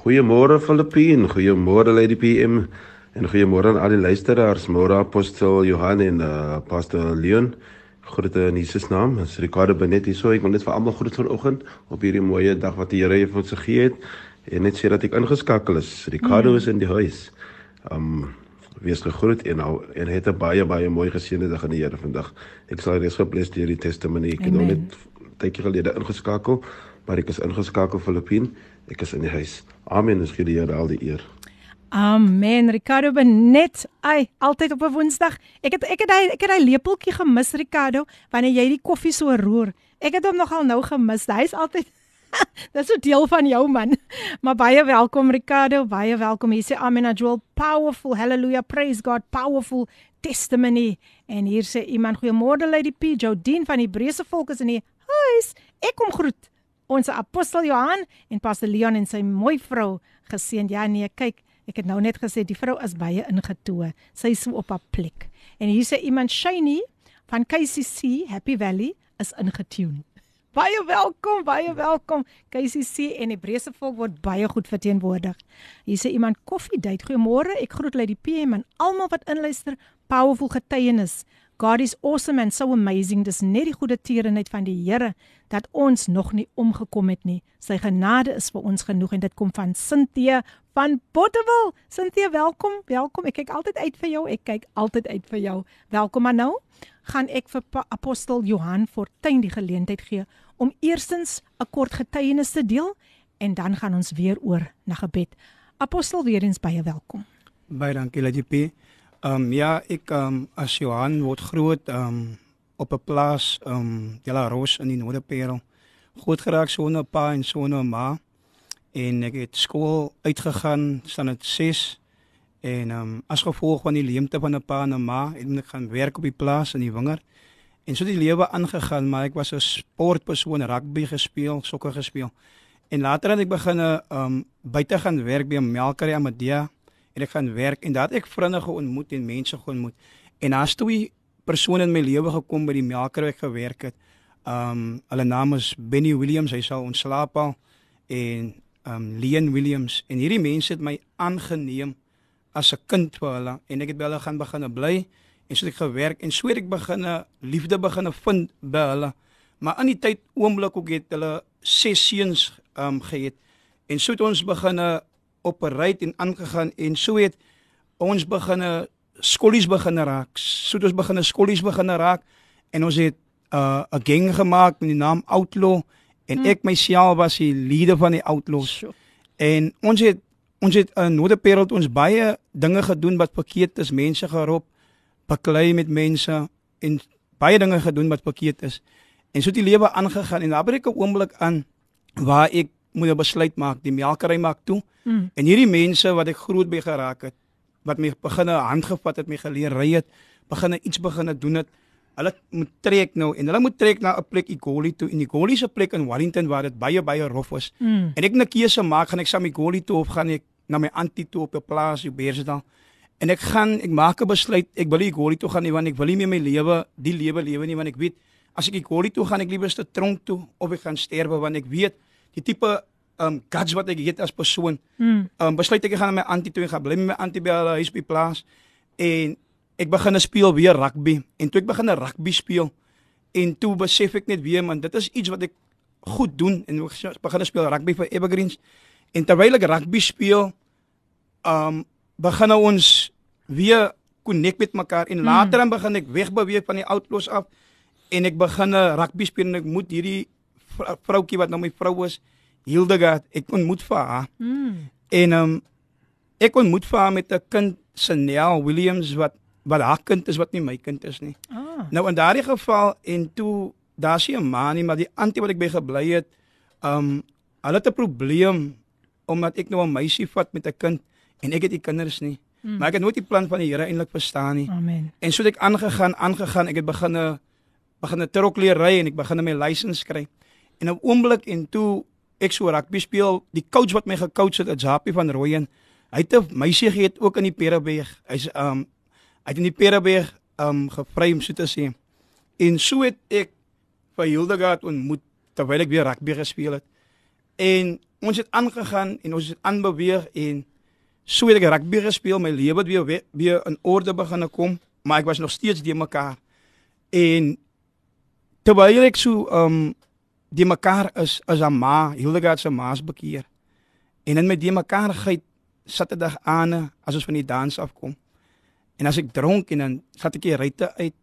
Goeiemôre Filippien, goeiemôre Lady PM en goeiemôre aan al die luisteraars, môre Apostel Johan en uh, Pastor Leon. Groete in Jesus naam. Dis Ricardo Benet hier. So ek wil net vir almal groet vanoggend op hierdie mooi dag wat die Here vir ons gegee het en net sê dat ek ingeskakel is. Ricardo mm. is in die huis. Um wees gegroet en nou en het 'n baie baie mooi geseënde dag aan die Here vandag. Ek sal reeds gebless deur die testimonie. Ek het nou net tydjie gelede ingeskakel, maar ek is ingeskakel Filippien. Ek is in die huis. Amen. Ons gee die Here al die eer. Amen. Ricardo Benet, ai, altyd op 'n Woensdag. Ek het ek het hy ek het hy lepeltjie gemis Ricardo wanneer jy die koffie so roer. Ek het hom nogal nou gemis. Hy's altyd Dis 'n deel van jou man. Maar baie welkom Ricardo, baie welkom. Hier sê Amen Joel, powerful. Hallelujah. Praise God. Powerful testimony. En hier sê iemand goeiemôre Lady P. Jodien van die Hebreëse volk is in die huis. Ek kom groet ons apostel Johan en pastor Leon en sy mooi vrou geseën. Ja nee, kyk, ek het nou net gesê die vrou is baie ingetoe. Sy is so op haar plek. En hier sê iemand Shiny van KCC Happy Valley is ingetune. Baie welkom, baie welkom. KCC en Hebreëse volk word baie goed verteenwoordig. Hier sê iemand koffie date. Goeiemôre. Ek groet Lady PM en almal wat inluister. Powerful getuienis. God is awesome and so amazing. Dis net die goeie tierenheid van die Here dat ons nog nie omgekom het nie. Sy genade is vir ons genoeg en dit kom van Cynthia van Botterwil. Cynthia, welkom. Welkom. Ek kyk altyd uit vir jou. Ek kyk altyd uit vir jou. Welkom maar nou gaan ek vir apostel Johan Fortuin die geleentheid gee om eerstens 'n kort getuienis te deel en dan gaan ons weer oor na gebed. Apostel weer eens baie welkom. Baie dankie LGP. Ehm um, ja, ek ehm um, as Johan word groot ehm um, op 'n plaas ehm um, De La Rose in die Noorderparel. Groot geraak so 'n pa en so 'n ma en ek het skool uitgegaan, staan dit 6 En um, as gevolg van die leemte van 'n pa en 'n ma, het ek gaan werk op die plaas in die wingerd. En so het die lewe aangegaan, maar ek was 'n sportpersoon, rugby gespeel, sokker gespeel. En later het ek begin um, buite gaan werk by 'n melkery Amadea en ek gaan werk en daar het ek vriende geontmoet en mense geontmoet. En daar's twee persone in my lewe gekom by die melkery waar ek gewerk het. Um, hulle naam is Benny Williams, hy sal ontslaap al en um, Leon Williams en hierdie mense het my aangeneem as 'n kind vir hulle en ek het by hulle gaan begin bly en so het ek gewerk en so het ek begin liefde begin vind by hulle. Maar in die tyd oomblik ook het hulle ses seuns um gehad en so het ons begin operate en aangegaan en so het ons begin skollies begin raak. So het ons begin skollies begin raak en ons het 'n uh, gang gemaak met die naam Outlaw en hmm. ek myself was die leier van die Outlaws. Sure. En ons het ons het in Noorderpereld ons baie dinge gedoen wat verkeerd is, mense gerop, baklei met mense en baie dinge gedoen wat verkeerd is. En so het die lewe aangegaan en daar breek 'n oomblik aan waar ek moet 'n besluit maak, die melkery maak toe. Mm. En hierdie mense wat ek groot by geraak het, wat my beginne hand gevat het, my geleer ry het, beginne iets beginne doen het. Hulle moet trek nou en hulle moet trek na 'n plek Igoli toe en Igoli se plek in Wellington waar dit baie baie rof was. Mm. En ek 'n keuse maak, gaan ek saam Igoli toe of gaan ek na my antie toe op 'n plaas in Beersdal. En ek gaan ek maak 'n besluit, ek wil nie Goli toe gaan nie want ek wil nie meer my lewe, die lewe lewe nie want ek weet as ek Goli toe gaan ek liewer ste tronk toe of ek gaan sterwe want ek weet die tipe um guts wat ek het as persoon. Hmm. Um besluit ek gaan na my antie toe en gaan bly met my antie by hulle huis by plaas en ek begin speel weer rugby en toe ek begin rugby speel en toe besef ek net weer man dit is iets wat ek goed doen en ek begin speel rugby vir Evergreens en terwyl ek rugby speel um begin ons weer connect met mekaar en later dan begin ek wegbeweeg van die outlaws af en ek begin rugby speel en ek moet hierdie vroutjie wat nou my vrou is Hildegard ek ontmoet vir haar. Mm. En um ek ontmoet vir haar met 'n kind Sanel Williams wat wat haar kind is wat nie my kind is nie. Ah. Nou in daardie geval en toe daar's nie 'n ma nie, maar die antie wat ek by gebly het, um hulle het 'n probleem omdat ek nou 'n meisie vat met 'n kind en ek het nie kinders nie. Mm. Maar ek het nooit die plan van die Here eintlik verstaan nie. Amen. En so het ek aangegaan, aangegaan, ek het begin 'n begin 'n trok leer ry en ek begin my lisensie kry. En 'n oomblik en toe ek so rugby speel, die coach wat my gecoach het, Japie van Rooyen, hy het 'n meisie gehad ook in die Pereberg. Hy's um hy het in die Pereberg um gevry om so te sê. En so het ek vir Hildegard ontmoet terwyl ek weer rugby gespeel het. En ons het aangegaan en ons het aanbeweeg en so het ek rugby gespeel, my lewe het weer, weer in orde begin kom, maar ek was nog steeds die mekaar. En terwyl ek so um die mekaar is as 'n ma, Hildegard se ma's bekeer. En in my die mekaarheid Saterdag aan as ons van die dans afkom. En as ek dronk en dan vat ek die ryte uit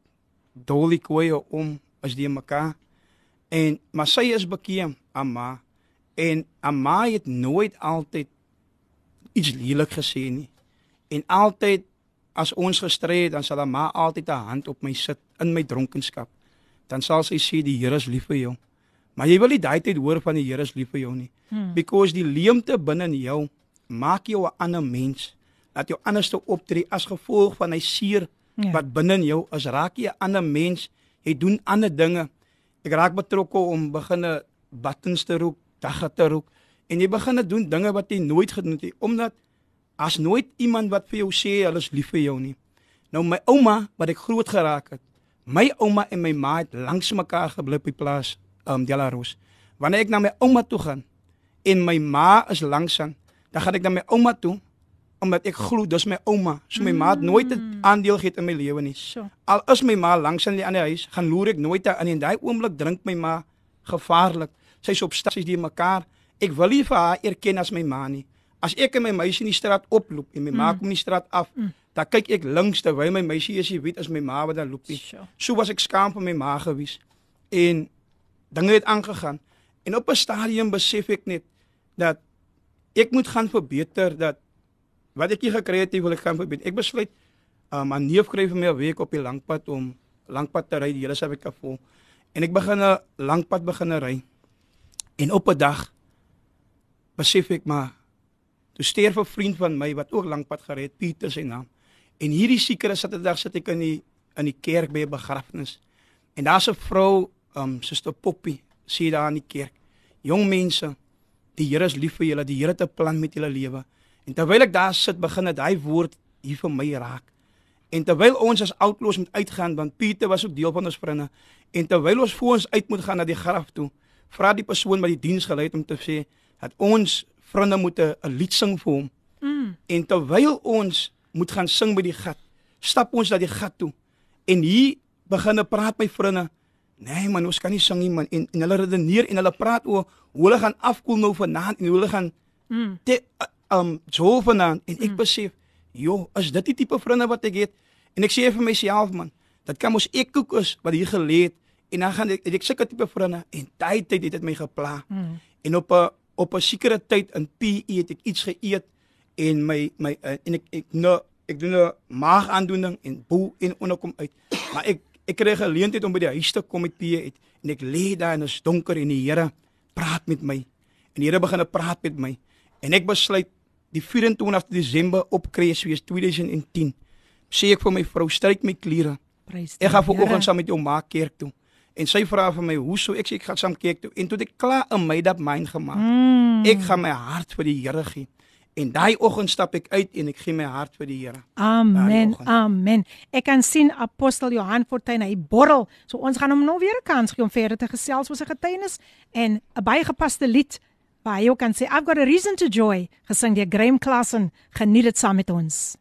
dolie koeie om as die mekaar. En maar sy is bekeer, Amma. En Amma het nooit altyd iets lelik gesê nie. En altyd as ons gestry het, dan sal Amma altyd 'n hand op my sit in my dronkenskap. Dan sal sy sê die Here is lief vir jou. Maar jy wil nie daai tyd hoor van die Here is lief vir jou nie. Hmm. Because die leemte binne in jou maak jou 'n ander mens. Laat jou anders te optree as gevolg van hy seer Ja. wat binne in jou is. Raak jy 'n ander mens. Jy doen ander dinge. Ek raak betrokke om beginne buttons te rook, dagga te rook en jy begin doen dinge wat jy nooit gedoen het omdat as nooit iemand wat vir jou sê hulle is lief vir jou nie. Nou my ouma wat ek groot geraak het. My ouma en my ma het langs mekaar gebly op die plaas um Delaros. Wanneer ek na my ouma toe gaan en my ma is langs aan, dan gaan ek na my ouma toe omdat ek glo dis my ouma. So my ma het nooit 'n aandeel gehad in my lewe nie. So. Al is my ma langs in die ander huis, gaan loer ek nooit daar in en daai oomblik drink my ma gevaarlik. Sy's op stasies die mekaar. Ek wil nie vir haar erken as my ma nie. As ek en my meisie in die straat oploop en my ma Mm. kom in die straat af, Mm. dan kyk ek links terwyl my meisie is, jy weet, as my ma wat daar loop nie. So. So was ek skaam vir my ma gewees. En dinge het aangegaan. En op 'n stadium besef ek net dat ek moet gaan verbeter dat wat ek hier gekry het, wil ek gaan verbeter. Ek besluit um, 'n neef kry vir my 'n week op die langpad om langpad te ry die hele Suid-Afrika vol. En ek begin 'n langpad begin ry. En op 'n dag besef ek maar toe sterf 'n vriend van my wat ook langpad gery het, Pieter se naam. En hierdie sekere Saterdag sit ek in die in die kerk by 'n begrafnis. En daar's 'n vrou, um Suster Poppy, sê daar in die kerk. Jong mense, die Here is lief vir julle, die Here het 'n plan met julle lewe. En terwyl ek daar sit, begin dit hy woord hier vir my raak. En terwyl ons as outlaws moet uitgaan, want Pieter was ook deel van ons vriende, en terwyl ons voor ons uit moet gaan na die graf toe, vra die persoon wat die diens gelei het om te sê dat ons vriende moet 'n lied sing vir hom. Mm. En terwyl ons moet gaan sing by die gat, stap ons na die gat toe. En hier begin 'n praat my vriende. Nee man, ons kan nie sing nie man. En, en hulle redeneer en hulle praat oor hoe hulle gaan afkoel nou vanaand en hoe hulle gaan Mm. te uh, um so vanaand en ek besef, joh, is dit die tipe vriende wat ek het? En ek sê vir myself man, dit kan mos ek koek is wat hier gelê het en dan gaan ek ek sulke tipe vriende en tyd tyd het dit my gepla. Mm. En op 'n op 'n sekere tyd in PE het ek iets geëet en my my uh, en ek ek nou ek doen 'n maagaandoening en boe en onderkom uit. Maar ek ek kry geleentheid om by die huis te kom met PE uit en ek lê daar en dit is donker en die Here praat met my. En die Here begin praat met my en ek besluit die 24 Desember op Kersfees 2010 sê ek vir my vrou stryk my klere. Ek gaan vanoggend saam met jou maak kerk toe. En sy vra vir my, "Hoe sou ek sê ek gaan saam kerk toe?" En toe ek klaar 'n made up mind gemaak. Mm. Ek gaan my hart vir die Here gee. En daai oggend stap ek uit en ek gee my hart vir die Here. Amen. Amen. Ek kan sien apostel Johan Fortuin hy borrel. So ons gaan hom nou weer 'n kans gee om verder te gesels oor sy getuienis en 'n baie gepaste lied waar hy ook kan sê I've got a reason to joy gesing deur Graham Klassen. Geniet dit saam met ons.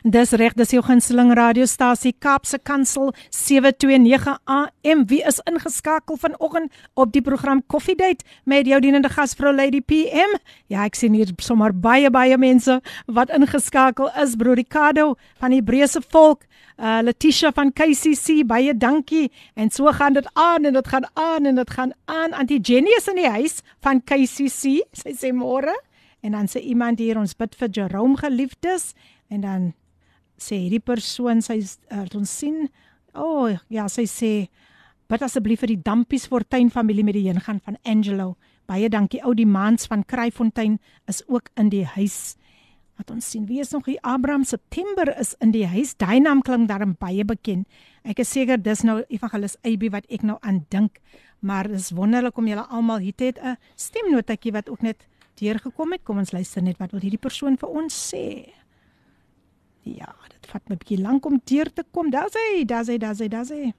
Dis reg, dis jou gunsteling radiostasie Kaapse Kansel 729 AM. Wie is ingeskakel vanoggend op die program Coffee Date met jou dienende gasvrou Lady PM? Ja, ek sien hier sommer baie baie mense wat ingeskakel is. Broer Ricardo van die Hebreëse volk, uh Letitia van KCC, baie dankie. En so gaan dit aan en dit gaan aan en dit gaan aan. Antie Jenny is in die huis van KCC. Sy sê môre en dan sê iemand hier ons bid vir Jerome geliefdes en dan sê hierdie persoon sy uh, ons sien. O oh, ja sy sê bid asseblief vir die Dampies Fortuin familie met die heen gaan van Angelo. Baie dankie ou die maans van Kruifontein is ook in die huis. Wat ons sien wie is nog hier? Abraham September is in die huis. Daai naam klink daarom baie bekend. Ek is seker dis nou evangelis AB wat ek nou aan dink maar dis wonderlik om julle almal hier te hê. 'n stemnotetjie wat ook net deurgekom het. Kom ons luister net wat wil hierdie persoon vir ons sê Ja, dit vat my 'n bietjie lank om deur te kom. Daar's hy, daar's hy, daar's hy, daar's hy.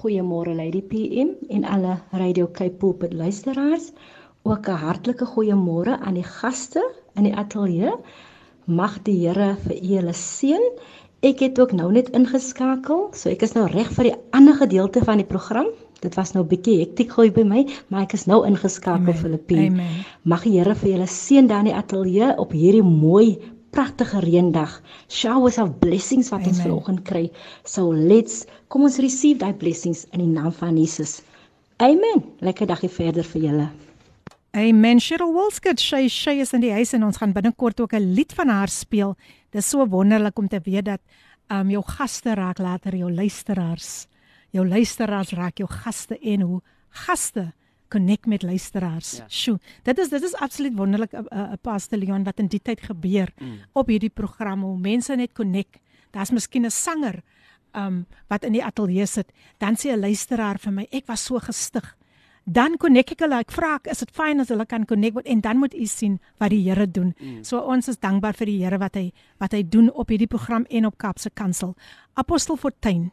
Goeiemôre Lady PM en alle Radio Cape Pulpit luisteraars. Ook 'n hartlike goeiemôre aan die gaste in die ateljee. Mag die Here vir julle seën. Ek het ook nou net ingeskakel, so ek is nou reg vir die ander gedeelte van die program. Dit was nou bietjie hektiek gooi by my, maar ek is nou ingeskakel Filippine. Mag die Here vir julle seën daar in die ateljee op hierdie mooi pragtige reendag. Showers of blessings wat Amen. ons vanoggend kry. So let's kom ons receive daai blessings in die naam van Jesus. Amen. Lekker dagie verder vir julle. Amen. Cheryl Wolskut, sy sy is in die huis en ons gaan binnekort ook 'n lied van haar speel. Dis so wonderlik om te weet dat um jou gaste raak later jou luisteraars. Jou luisteraars raak jou gaste en hoe gaste connect met luisteraars. Ja. Sjoe, dit is dit is absoluut wonderlik 'n uh, uh, Pastor Leon wat in die tyd gebeur mm. op hierdie program hoe mense net connect. Daar's miskien 'n sanger um wat in die ateljee sit, dan sê 'n luisteraar vir my, ek was so gestig. Dan connect ek hulle. Ek vra, is dit fyn as hulle kan connect word en dan moet u sien wat die Here doen. Mm. So ons is dankbaar vir die Here wat hy wat hy doen op hierdie program en op Kapse Kansel. Apostel Fortuin.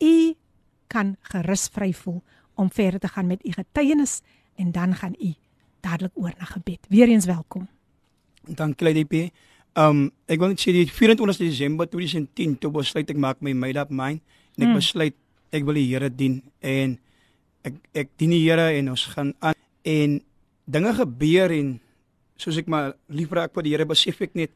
U kan gerus vry voel om verder te gaan met u getuienis en dan gaan u dadelik oor na gebed. Weereens welkom. Dankie Lady P. Um ek wil net sê die 24 Desember 2010 toe besluit ek maak my made up mind en ek hmm. besluit ek wil die Here dien en ek ek dien die Here en ons gaan aan en dinge gebeur en soos ek maar lief raak vir die Here besef ek net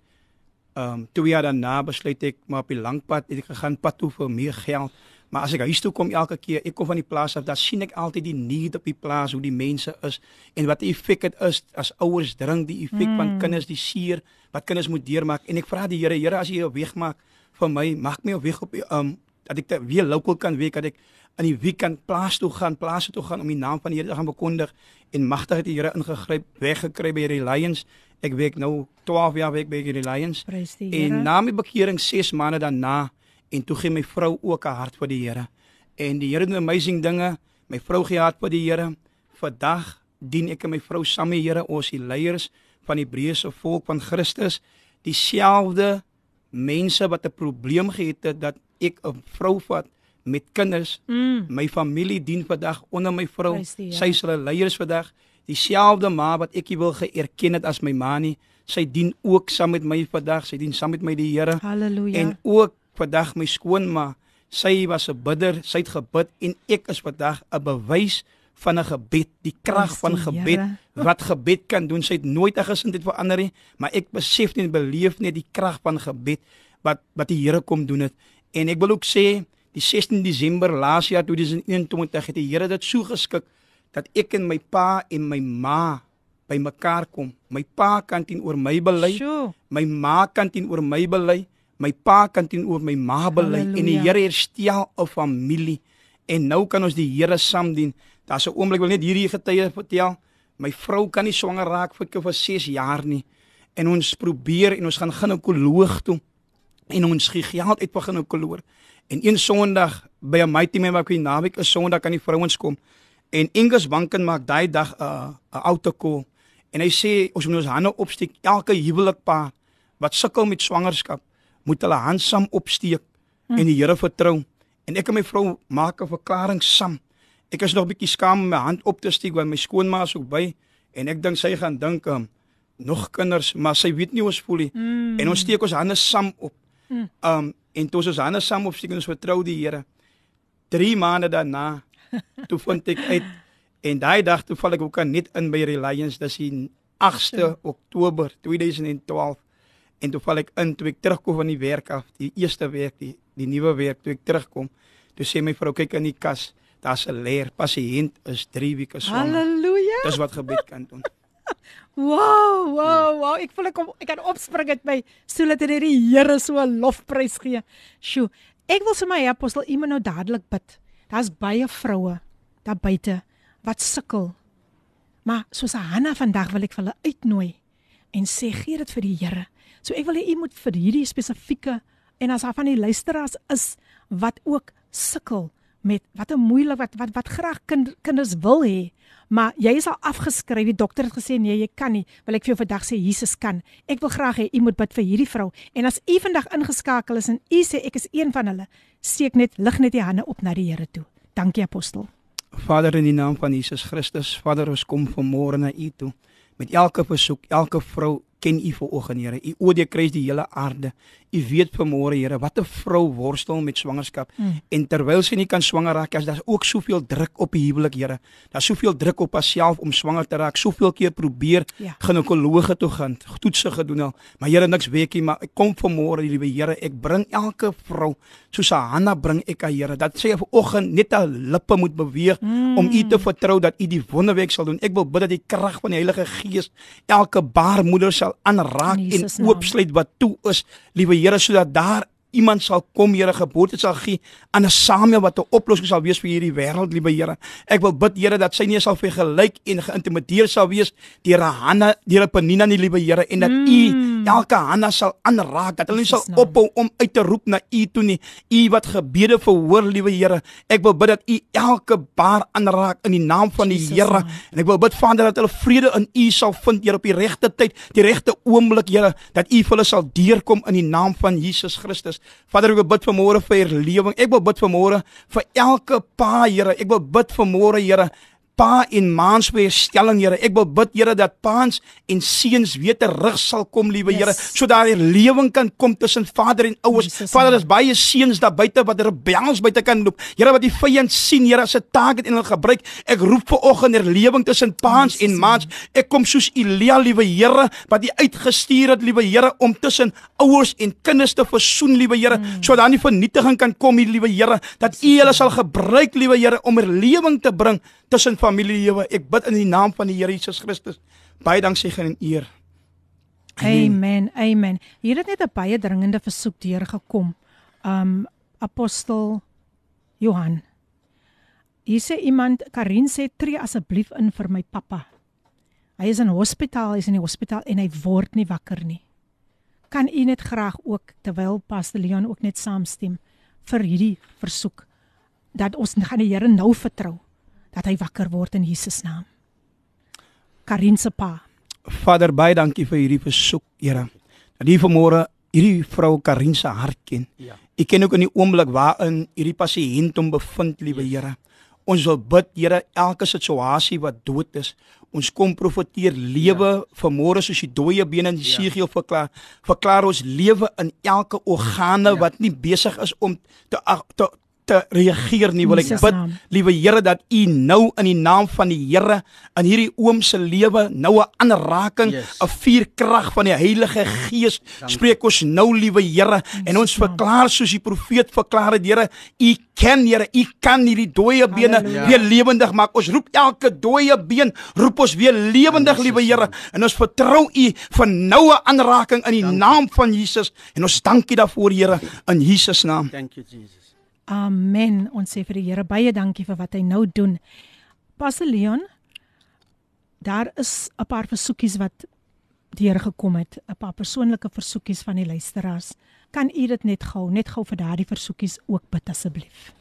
um twee jaar daarna besluit ek maar op die lang pad het ek gegaan pad toe vir meer geld Maar as ek huis toe kom elke keer, ek kom van die plaas af, dan sien ek altyd die need op die plaas, hoe die mense is en wat die effek dit is as ouers drink die effek mm. van kinders die seer wat kinders moet deurmaak en ek vra die Here, Here as jy 'n weg maak vir my, maak my 'n weg op um dat ek weer lokaal kan wees, dat ek in die weekend plaas toe gaan, plase toe gaan om die naam van die Here te gaan bekondig en magtig het die Here ingegryp, weggekry by die Lions. Ek werk nou 12 jaar werk by die Lions. En na my bekering 6 maande daarna en toe gee my vrou ook 'n hart vir die Here. En die Here doen amazing dinge. My vrou gee hart vir die Here. Vandag dien ek en my vrou saam met die Here, ons die leiers van die Hebreëse volk van Christus, dieselfde mense wat 'n probleem gehad het dat ek 'n vrou vat met kinders. Mm. My familie dien vandag onder my vrou. Sy is hulle leiers vandag. Dieselfde ma wat ek wil geerken het as my ma nie, sy dien ook saam met my vandag. Sy dien saam met my die Here. Halleluja. En ook vandag my skoonma, sy was 'n bidder, sy het gebid en ek is vandag 'n bewys van 'n gebed, die krag van gebed wat gebed kan doen. Sy het nooit 'n gesindheid verander nie, maar ek besef en beleef net die krag van gebed wat wat die Here kom doen het. En ek wil ook sê, die 16 Desember laas jaar 2021 het die Here dit so geskik dat ek en my pa en my ma by mekaar kom. My pa kan teenoor my bely, my ma kan teenoor my bely my pa kan teenoor my ma bely en die Here herstel 'n familie en nou kan ons die Here saam dien. Daar's 'n oomblik wil net hierdie getuie vertel. My vrou kan nie swanger raak vir vir 6 jaar nie. En ons probeer en ons gaan ginekoloog toe. En ons gee geld uit vir ginekoloog. En een Sondag by 'n my team wat ek naweek 'n Sondag kan die vrouens kom. En Engels banken maak daai dag 'n uh, 'n autoko. En hy sê ons moet ons hande opsteek elke huwelikpaar wat sukkel met swangerskap moet hulle hand saam opsteek hm. en die Here vertrou. En ek en my vrou maak 'n verklaring saam. Ek is nog bietjie skaam om my hand op te steek want my skoonma is ook by en ek dink sy gaan dink um, nog kinders, maar sy weet nie hoe ons voel nie. Mm. En ons steek ons hande saam op. Mm. Um en toe ons hande saam op steek en ons vertrou die Here. 3 maande daarna toe vind ek uit en daai dag toe val ek ook net in by Reliance, dis die 8ste Oktober 2012. En toe val ek in toe ek terugkom van die werk af, die eerste week, die die nuwe week toe ek terugkom. Toe sê my vrou kyk in die kas, daar's 'n leer pasiënt is 3 weke swanger. Halleluja. Dis wat gebed kan doen. Wow, wow, wow. Ek voel ek kom ek kan opspring uit my stoel dat net die Here so 'n lofprys gee. Sjoe. Ek wil vir my apostel iemand nou dadelik bid. Daar's baie vroue daar buite wat sukkel. Maar soos Hanna vandag wil ek vir hulle uitnooi en sê gee dit vir die Here. So ek wil hê u moet vir hierdie spesifieke en as daar van die luisteraars is wat ook sukkel met wat 'n moeilik wat wat wat graag kind, kinders wil hê, maar jy is al afgeskryf. Die dokter het gesê nee, jy kan nie. Wil ek vir jou vandag sê Jesus kan. Ek wil graag hê u moet bid vir hierdie vrou. En as u vandag ingeskakel is en u sê ek is een van hulle, steek net lig net die hande op na die Here toe. Dankie apostel. Vader in die naam van Jesus Christus, Vader ons kom vanmôre na u toe met elke versoek, elke vrou ken u vir oggend Here. U oordeel kruis die hele aarde. U weet vanmôre Here wat 'n vrou worstel met swangerskap mm. en terwyl sy nie kan swanger raak, as daar ook soveel druk op die huwelik Here. Daar's soveel druk op haarself om swanger te raak. Soveel keer probeer ja. ginekologe toe gaan, toetse gedoen al, maar Here niks weekie, maar ek kom vanmôre liewe Here, ek bring elke vrou soos Hanna bring ek aan Here dat sy vanoggend net haar lippe moet beweeg mm. om u te vertrou dat u die wonderwerk sal doen. Ek wil bid dat die krag van die Heilige Gees elke baarmoeder sal aanraak en oopsluit wat toe is, liewe Here, sodat daar iemand sal kom, Here, geboorte sal gee aan 'n Samuel wat 'n oplossing sal wees vir hierdie wêreld, liewe Here. Ek wil bid, Here, dat sy nie sal vergelyk en geïntimideer sal wees deur 'n Hanna, deur 'n Penina nie, liewe Here, en dat U mm. elke Hanna sal aanraak, dat hulle nie sal ophou om uit te roep na U toe nie. U wat gebede verhoor, liewe Here. Ek wil bid dat U elke baar aanraak in die naam van die Here. En ek wil bid, Vader, dat hulle vrede in U sal vind, Here, op die regte tyd, die regte oomblik, Here, dat U vir hulle sal deurkom in die naam van Jesus Christus. Vader, ek wil bid vir môre vir lewing. Ek wil bid vir môre vir elke pa, Here. Ek wil bid vir môre, Here, pa en maans weer stelling Here. Ek wil bid Here dat paans en seuns weer terug sal kom, liewe Here, yes. sodat daar lewing kan kom tussen vader en ouers. Vader, daar's baie seuns daar buite wat rebels buite kan loop. Here wat die vyand sien, Here, as 'n taak het en hulle gebruik. Ek roep vir oggend er lewing tussen paans en maans. Ek kom soos Elia, liewe Here, wat U uitgestuur het, liewe Here, om tussen ouers en kinders te versoen, liewe Here, mm. sodat daar nie vernietiging kan kom liewe Here, dat U hulle sal gebruik, liewe Here, om er lewing te bring tussen familielewe. Ek bid in die naam van die Here Jesus Christus. Baie dankie en eer. Amen. Amen. Hier het net 'n baie dringende versoek deurgekom. Um apostel Johan. Hier sê iemand, Karin sê tree asseblief in vir my pappa. Hy is in hospitaal, hy is in die hospitaal en hy word nie wakker nie. Kan u net graag ook terwyl Pastor Leon ook net saamstem vir hierdie versoek dat ons gaan die Here nou vertrou dat hy wakker word in Jesus naam. Karin se pa. Vader, baie dankie vir hierdie versoek, Here. Dat U vanmôre hierdie vrou Karin se hart ken. Ja. Ek ken ook in die oomblik waarin hierdie pasiënt hom bevind, liewe Here. Ons wil bid, Here, elke situasie wat dood is, ons kom profeteer lewe ja. vanmôre soos die dooie bene in Jesegiel ja. verklaar. Verklaar ons lewe in elke organe ja. wat nie besig is om te te te reageer nie wil ek bid liewe Here dat u nou in die naam van die Here in hierdie oom se lewe nou 'n aanraking 'n yes. vuurkrag van die Heilige Gees spreek ons nou liewe Here en ons verklaar soos die profeet verklaar het Here u ken Here u kan hierdie dooie bene Halleluja. weer lewendig maak. Ons roep elke dooie been roep ons weer lewendig liewe Here en ons vertrou u vir nou 'n aanraking in die Dank naam van Jesus en ons dankie daarvoor Here in Jesus naam. Thank you Jesus Amen. Ons sê vir die Here baie dankie vir wat hy nou doen. Pastor Leon, daar is 'n paar versoekies wat deur gekom het, 'n paar persoonlike versoekies van die luisteraars. Kan u dit net gou, net gou vir daardie versoekies ook bid asseblief?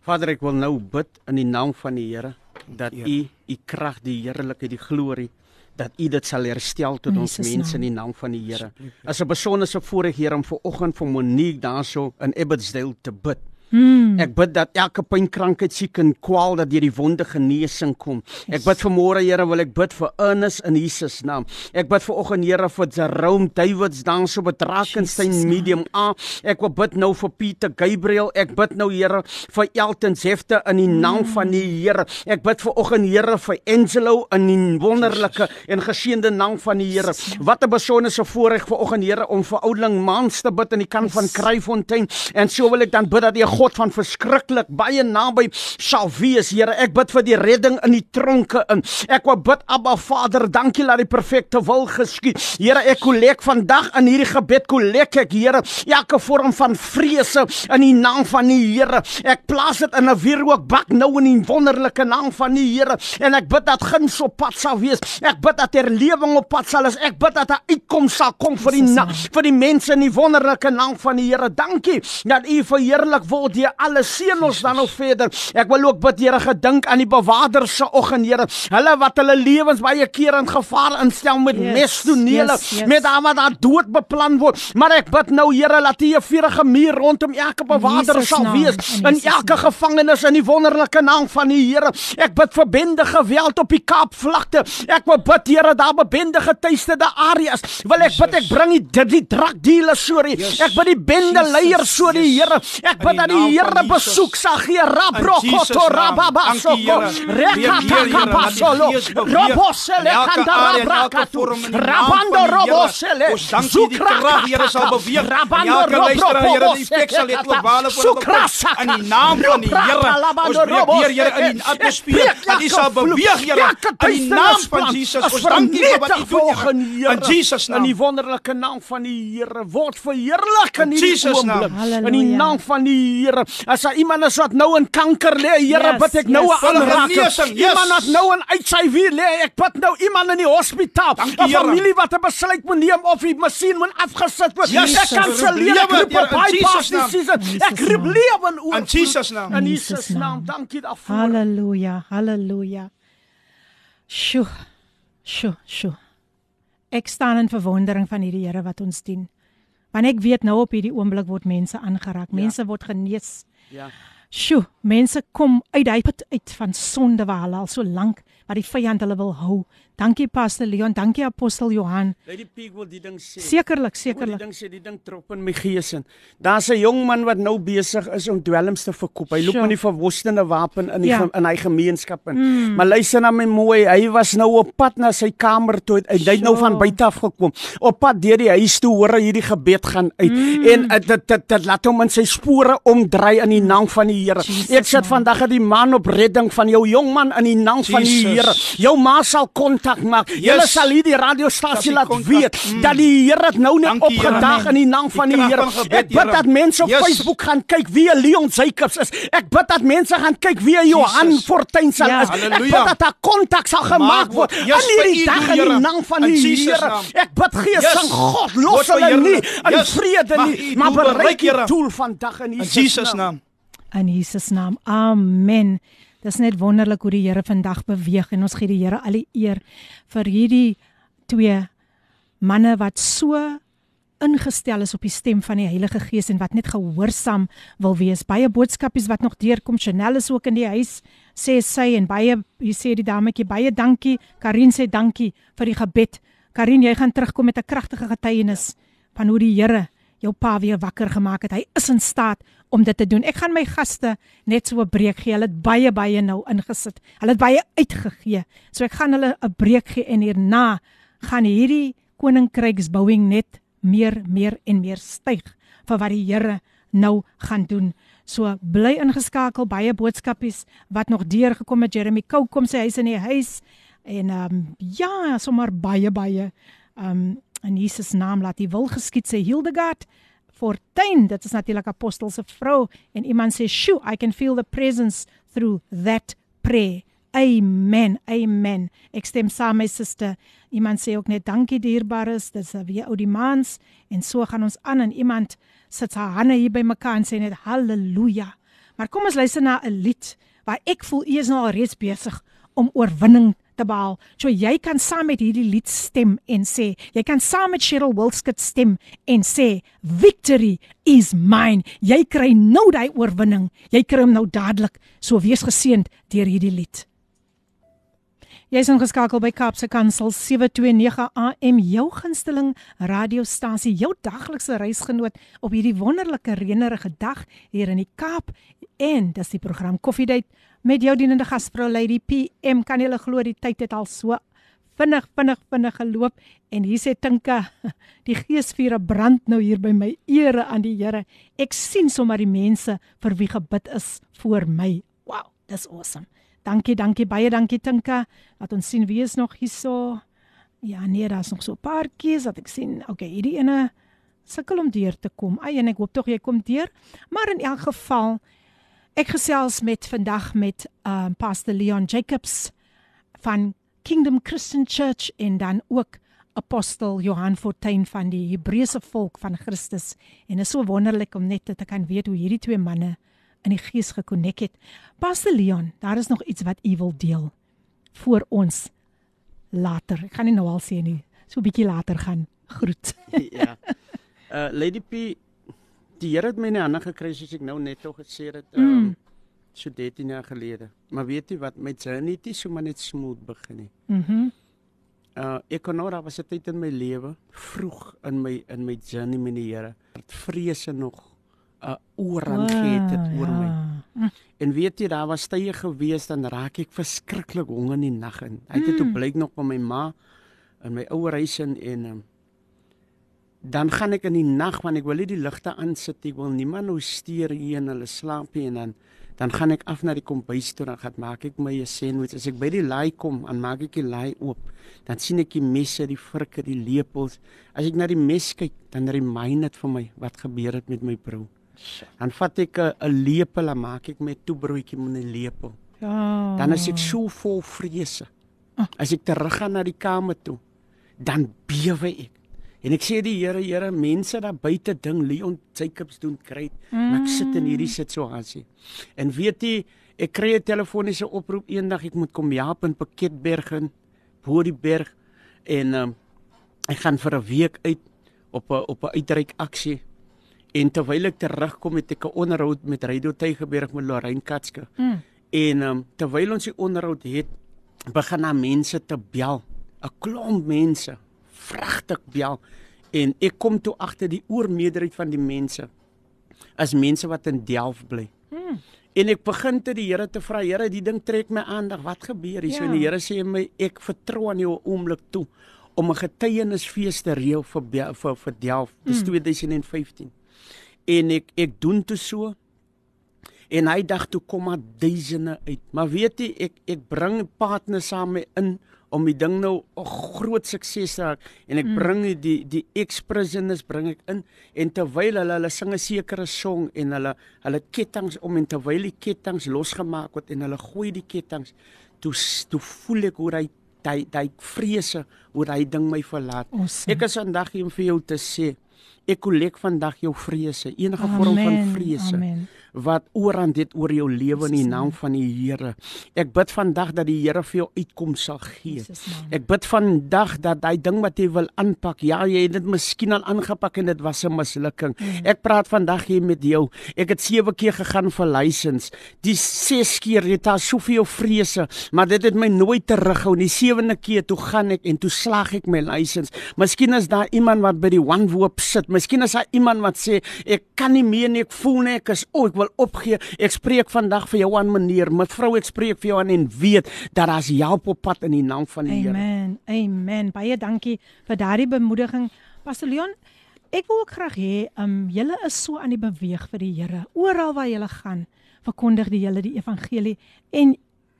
Vader, ek wil nou bid in die naam van die Here dat u u krag, die heerlikheid, die glorie dat u dit sal herstel tot ons mense in die naam van die Here. As 'n besondere voorreg hier om ver oggend vir Monique daarso in Ebbersdale te bid Mm. Ek bid dat elke pyn, krankheid, siek en kwaal dat deur die wonde genesing kom. Ek bid vir môre Here, wil ek bid vir Ernest in Jesus naam. Ek bid vir oggend Here vir Jerome Davids dan so betrakenstein medium A. Ek wil bid nou vir Pieter Gabriel. Ek bid nou Here vir Elton Zefte in die naam mm. van die Here. Ek bid vir oggend Here vir Angelo in die wonderlike en geseënde naam van die Here. Wat 'n besondere voorreg vir oggend Here om vir oudeling Mans te bid in die kant van Kruifontein. En so wil ek dan bid dat die God van verskriklik baie naby sal wees, Here. Ek bid vir die redding in die tronke in. Ek wil bid Abba Vader, dankie dat die perfekte wil geskied. Here, ek kollek vandag in hierdie gebed kollek ek, Here, elke vorm van vrese in die naam van die Here. Ek plaas dit in 'n wierook bak nou in die wonderlike naam van die Here en ek bid dat guns op pad sal wees. Ek bid dat herlewing op pad sal is. Ek bid dat 'n uitkoms sal kom vir die na, vir die mense in die wonderlike naam van die Here. Dankie dat U verheerlik word deur alle seën ons dan nog verder. Ek wil ook bid Here gedink aan die bewakers se oggend Here. Hulle wat hulle lewens baie keer in gevaar instel met yes, mestonele, yes, yes. met almal wat dood beplan word. Maar ek bid nou Here U 'n vuurige muur rondom elke bewaker sal wees in, in elke gevangenis in die wonderlike naam van die Here. Ek bid vir bende geweld op die Kaapvlakte. Ek wil bid Here daar bebende getuistede areas. Wil ek bid ek bring die die drug dealers sorry. Ek bid die bende leiers so die Here. Ek bid dat die Here besoek sal gee. Rabrokoto rababasoko. Rekata kapasolo. Robosele kanda rabrakatu. Rabando robosele. Zukra Here sal beweeg. Rabando robosele. Die spek sal dit wale voor in die naam van die Here. Ons breek weer Here in die atmosfeer. Dat U sal beweeg Here in die naam van Jesus. Ons dankie vir wat U doen in Jesus naam. In die wonderlike naam van die Here word verheerlik in hierdie oomblik. In die naam van die Here. As daar iemand is wat nou in kanker lê, Here, yes, bid ek nou 'n yes, aanraking. Yes. Iemand wat nou in HIV lê, ek bid nou iemand in die hospitaal. 'n Familie wat 'n besluit moet neem of die masjien moet afgesit word. Yes, ek kanselleer ek roep bypass die season. Ek roep lewe in oor. In Jesus naam. In Jesus naam. Dankie daarvoor. Halleluja. Halleluja. Sjoe. Sjoe, sjoe. Ek staan in verwondering van hierdie Here wat ons dien. Want ek weet nou op hierdie oomblik word mense aangeraak. Ja. Mense ja. word genees. Ja. Sjoe, mense kom uit hy put uit van sonde waar hulle al so lank wat die vyand hulle wil hou. Dankie Pastor Leon, dankie Apostel Johan. Lady Pig wil die ding sê. Sekerlik, sekerlik. Die ding sê, die ding trop in my gees in. Daar's 'n jong man wat nou besig is om dwelms te verkoop. Hy loop met die verwoestende wapen in die ja. in hy gemeenskap in. Mm. Maar luister na my mooi, hy was nou op pad na sy kamer toe. Hy het nou van buite af gekom. Op pad deur die huis toe hoor hy hierdie gebed gaan uit mm. en uh, dit dit dit laat hom in sy spore omdry in die naam van die Here. Ek sit vandag het die man op redding van jou jong man in die naam Jesus. van die Here. Jou ma sal kon kontak maak. Yes. Julle sal hierdie radiostasie laat weet mm. dat die Here dit nou net opgedag in die naam van die Here. Ek bid dat mense op yes. Facebook gaan kyk wie Leon Jacobs is. Ek bid dat mense gaan kyk wie Johan Fortuin sal ja, is. Halleluja. Ek bid dat daar kontak sal gemaak word in hierdie dag in die naam van die Here. Ek bid Gees van God los hulle nie in vrede nie, maar bereik die doel van dag in Jesus naam. In Jesus naam. Amen. Dis net wonderlik hoe die Here vandag beweeg en ons gee die Here al die eer vir hierdie twee manne wat so ingestel is op die stem van die Heilige Gees en wat net gehoorsaam wil wees. Baie boodskapies wat nog deurkom. Chanel is ook in die huis sê sy en baie hier sê die dametjie baie dankie. Karin sê dankie vir die gebed. Karin, jy gaan terugkom met 'n kragtige getuienis van hoe die Here jou pa weer wakker gemaak het. Hy is in staat om dit te doen. Ek gaan my gaste net so 'n breek gee. Hulle het baie baie nou ingesit. Hulle het baie uitgegee. So ek gaan hulle 'n breek gee en hierna gaan hierdie koninkryksbouing net meer meer en meer styg vir wat die Here nou gaan doen. So bly ingeskakel baie boodskapies wat nog deurgekom het. Jeremy Kou kom sy huis in die huis en ehm um, ja, sommer baie baie ehm um, in Jesus naam laat die wil geskied sê Hildegard Fortuin. Dit is natuurlik apostel se vrou. En iemand sê shoo I can feel the presence through that prayer. Amen amen. Ek stem saam my suster iemand sê ook net dankie dierbares. Dis weer ou die maans. En so gaan ons aan en iemand sit haar hande hier by mekaar en sê net haleluja maar kom ons luister na 'n lied waar ek voel u is nou al reeds besig om oorwinning te behaal. So jy kan saam met hierdie lied stem en sê, jy kan saam met Cheryl Wilskut stem en sê, "Victory is mine." Jy kry nou daai oorwinning. Jy kry hom nou dadelik. So wees geseënd deur hierdie lied. Jy is ingeskakel by Kapse Kansel 729 AM, jou gunsteling radiostasie, jou daglikse reisgenoot op hierdie wonderlike reënerige dag hier in die Kaap. En dis die program Koffiedייט met jou dienende gasvrou Lady PM. Kan jy glo die tyd het al so vinnig vinnig vinnig geloop en hier sê Tinka, die geesvure brand nou hier by my ere aan die Here. Ek sien sommer die mense vir wie gebid is voor my. Wow, dis awesome. Dankie, dankie baie dankie Tinka. Laat ons sien wie is nog hierso. Ja, nee, daar's nog so 'n paar kies wat ek sien. Okay, hierdie ene sukkel om deur te kom. Ai, en ek hoop tog jy kom deur. Maar in elk geval ek gesels met vandag met um Pastor Leon Jacobs van Kingdom Christian Church en dan ook apostel Johan Fortuin van die Hebreëse volk van Christus. En is so wonderlik om net te kan weet hoe hierdie twee manne in die gees gekonnek het. Pastor Leon, daar is nog iets wat u wil deel voor ons later. Ek gaan nie nou al sê nie. So 'n bietjie later gaan groet. ja. Uh Lady P, die Here het my nie ander gekry soos ek nou net al gesê het. Um mm. so 13 jaar gelede. Maar weet jy wat met journey het nie sommer net smooth begin nie. Mhm. Mm uh ek kon nou daar was 'n tyd in my lewe vroeg in my in my journey met die Here. Vrese nog 'n uh, oorrang gehad het oor my. Ja. En weet jy daar was tye gewees dan raak ek verskriklik honger in die nag en hy het mm. blyk nog by my ma in my ouer huis in en um, dan gaan ek in die nag want ek wil nie die ligte aansit ek wil niemand nou steur hier en hulle slaap hier en dan dan gaan ek af na die kombuis toe en gaan maak ek my 'n sandwich as ek by die laai kom dan maak ek die laai oop dan sien ek die messe die vurke die lepels as ek na die mes kyk dan remind dit vir my wat gebeur het met my vrou Dan vat ek 'n lepel en maak ek met toebroodjie met 'n lepel. Ja. Dan as ek so vol vrese. As ek terug gaan na die kamer toe, dan bewe ek. En ek sê die Here, Here, mense daar buite ding Leon Jacobs doen kry, mm. ek sit in hierdie situasie. En weet jy, ek kry 'n telefoniese oproep eendag ek moet kom help in Pakketberg in Boerberg en um, ek gaan vir 'n week uit op 'n op 'n uitreik aksie En terwyl ek terugkom het ek 'n onderhoud met Radio Tygerberg met Lorraine Katske. Mm. En um, terwyl ons die onderhoud het, begin daar mense te bel. 'n Klomp mense, vragtig bel. En ek kom toe agter die oormeerderheid van die mense as mense wat in Delf bly. Mm. En ek begin te die Here te vra, Here, die ding trek my aandag. Wat gebeur hier? Ja. So en die Here sê my, ek vertrou aan jou oomblik toe om 'n getuienisfees te reël vir vir vir Delf. Dis mm. 2015 en ek ek doen toe so en hy dag toe kom maar duisende uit maar weet jy ek ek bring partners saam mee in om die ding nou 'n groot sukses te raak en ek mm. bring die die ex-prisoners bring ek in en terwyl hulle hulle sing 'n sekere song en hulle hulle kettinge om en terwyl die kettinge losgemaak word en hulle gooi die kettinge toe toe voel ek hoe hy hy hy vrese hoe hy ding my verlaat awesome. ek is vandag hier om vir jou te sê Ek kollek vandag jou vrese, enige vorm van vrese. Amen wat ooraan dit oor jou lewe in die naam van die Here. Ek bid vandag dat die Here vir jou uitkoms sal gee. Ek bid vandag dat daai ding wat jy wil aanpak, ja, jy het dit miskien al aangepak en dit was 'n mislukking. Mm. Ek praat vandag hier met jou. Ek het 7 keer gegaan vir lisensie. Die 6 keer het daar soveel vrese, maar dit het my nooit terughou nie. Die 7de keer toe gaan ek en toe slag ek my lisensie. Miskien is daar iemand wat by die one woop sit. Miskien is daar iemand wat sê ek kan nie meer nie, ek voel nie ek is o, ek wil wil opgee. Ek spreek vandag vir jou aan meneer, mevrou, ek spreek vir jou aan en weet dat daar's help op pad in die naam van die Here. Amen. Amen. Baie dankie vir daardie bemoediging. Pastor Leon, ek wil ook graag hê um julle is so aan die beweeg vir die Here. Oral waar julle gaan, verkondig die julle die evangelie en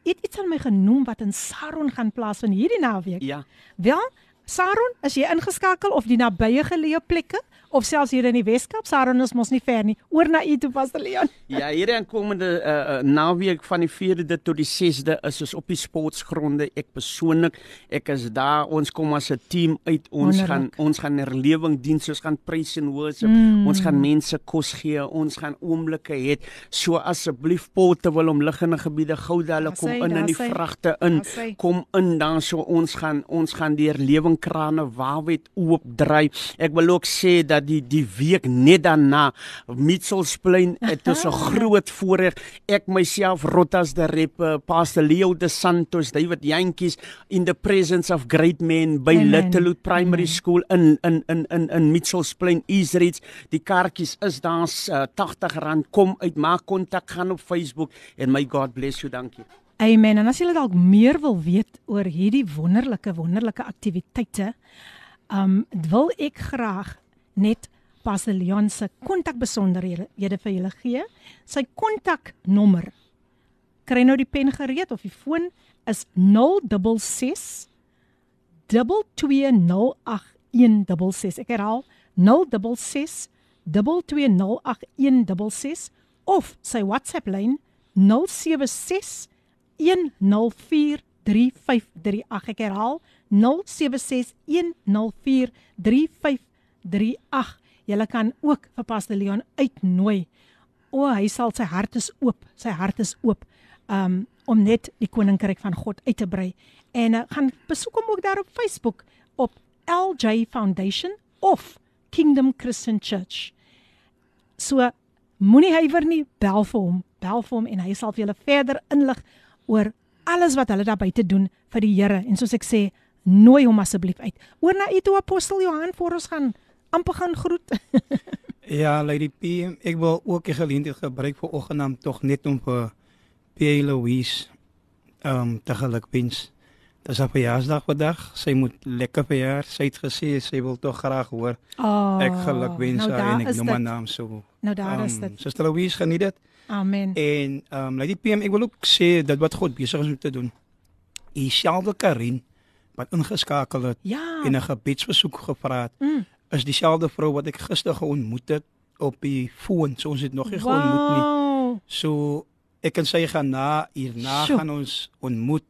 het iets aan my genoem wat in Saron gaan plaas van hierdie naweek. Ja. Wel, Saron, is jy ingeskakel of die nabye geleë plekke of selfs hier in die Weskaap, Saron is mos nie ver nie. Oor na u toe Pastor Leon. Ja, hierdie aankomende uh, uh, naweek van die 4de tot die 6de is ons op die sportgronde. Ek persoonlik, ek is daar. Ons kom as 'n team uit. Ons Wonderlik. gaan ons gaan herlewing dien, ons gaan praise and worship. Mm. Ons gaan mense kos gee. Ons gaan oomblikke hê. So asseblief potte wil om liggende gebiede Goudale kom in in die vragte in. Kom in dan so ons gaan ons gaan deur lewingkrane Wawet oop dry. Ek wil ook sê dat die die week net daarna Mitchellsplein dit is 'n groot voorreg. Ek myself Rotas de Rep, Pastor Leo de Santos, David Jantjies in the presence of great men by Amen. Littlewood Primary Amen. School in in in in in Mitchellsplein Eastridge. Die kaartjies is daar uh, R80. Kom uit, maak kontak, gaan op Facebook en my God bless you. Dankie. Amen. En as jy dalk meer wil weet oor hierdie wonderlike wonderlike aktiwiteite, um wil ek graag net Pastor Leon se kontakbesonderhede vir julle gee. Sy kontaknommer. Kry nou die pen gereed of die foon is 066 220816. Ek herhaal 066 220816 of sy WhatsApp lyn 076 0761043538. Ek herhaal 0761043538. Julle kan ook vir Pastor Leon uitnooi. O, hy sal sy hart is oop, sy hart is oop um om net die koninkryk van God uit te brei. En uh, gaan besoek hom ook daar op Facebook op LJ Foundation of Kingdom Christian Church. So moenie huiwer nie, bel vir hom, bel vir hom en hy sal vir julle verder inlig oor alles wat hulle daar buite doen vir die Here en soos ek sê nooi hom asseblief uit. Oor na u toe apostel Johan voor ons gaan amper gaan groet. ja, Lady P, ek wil ook 'n geleentheid gebruik vir oggend om tog net om vir P. Louise ehm um, te gelukwens. Dis op verjaarsdag vandag. Sy moet lekker verjaar. Sy het gesê sy wil tog graag hoor. Oh, ek gelukwens nou haar en ek noem haar naam so. Nou daar um, is dit. Suster Louise, geniet dit. Amen. En ehm um, Lady PM, ek wil ook sê dat wat God besig is om te doen. Dieselfde Karin wat ingeskakel het ja. en 'n gebedsbesoek gevra het, mm. Is dieselfde vrou wat ek gister geontmoet het op die foon. So ons het nog nie wow. geontmoet nie. So ek en sy gaan na hierna Sjoe. gaan ons ontmoet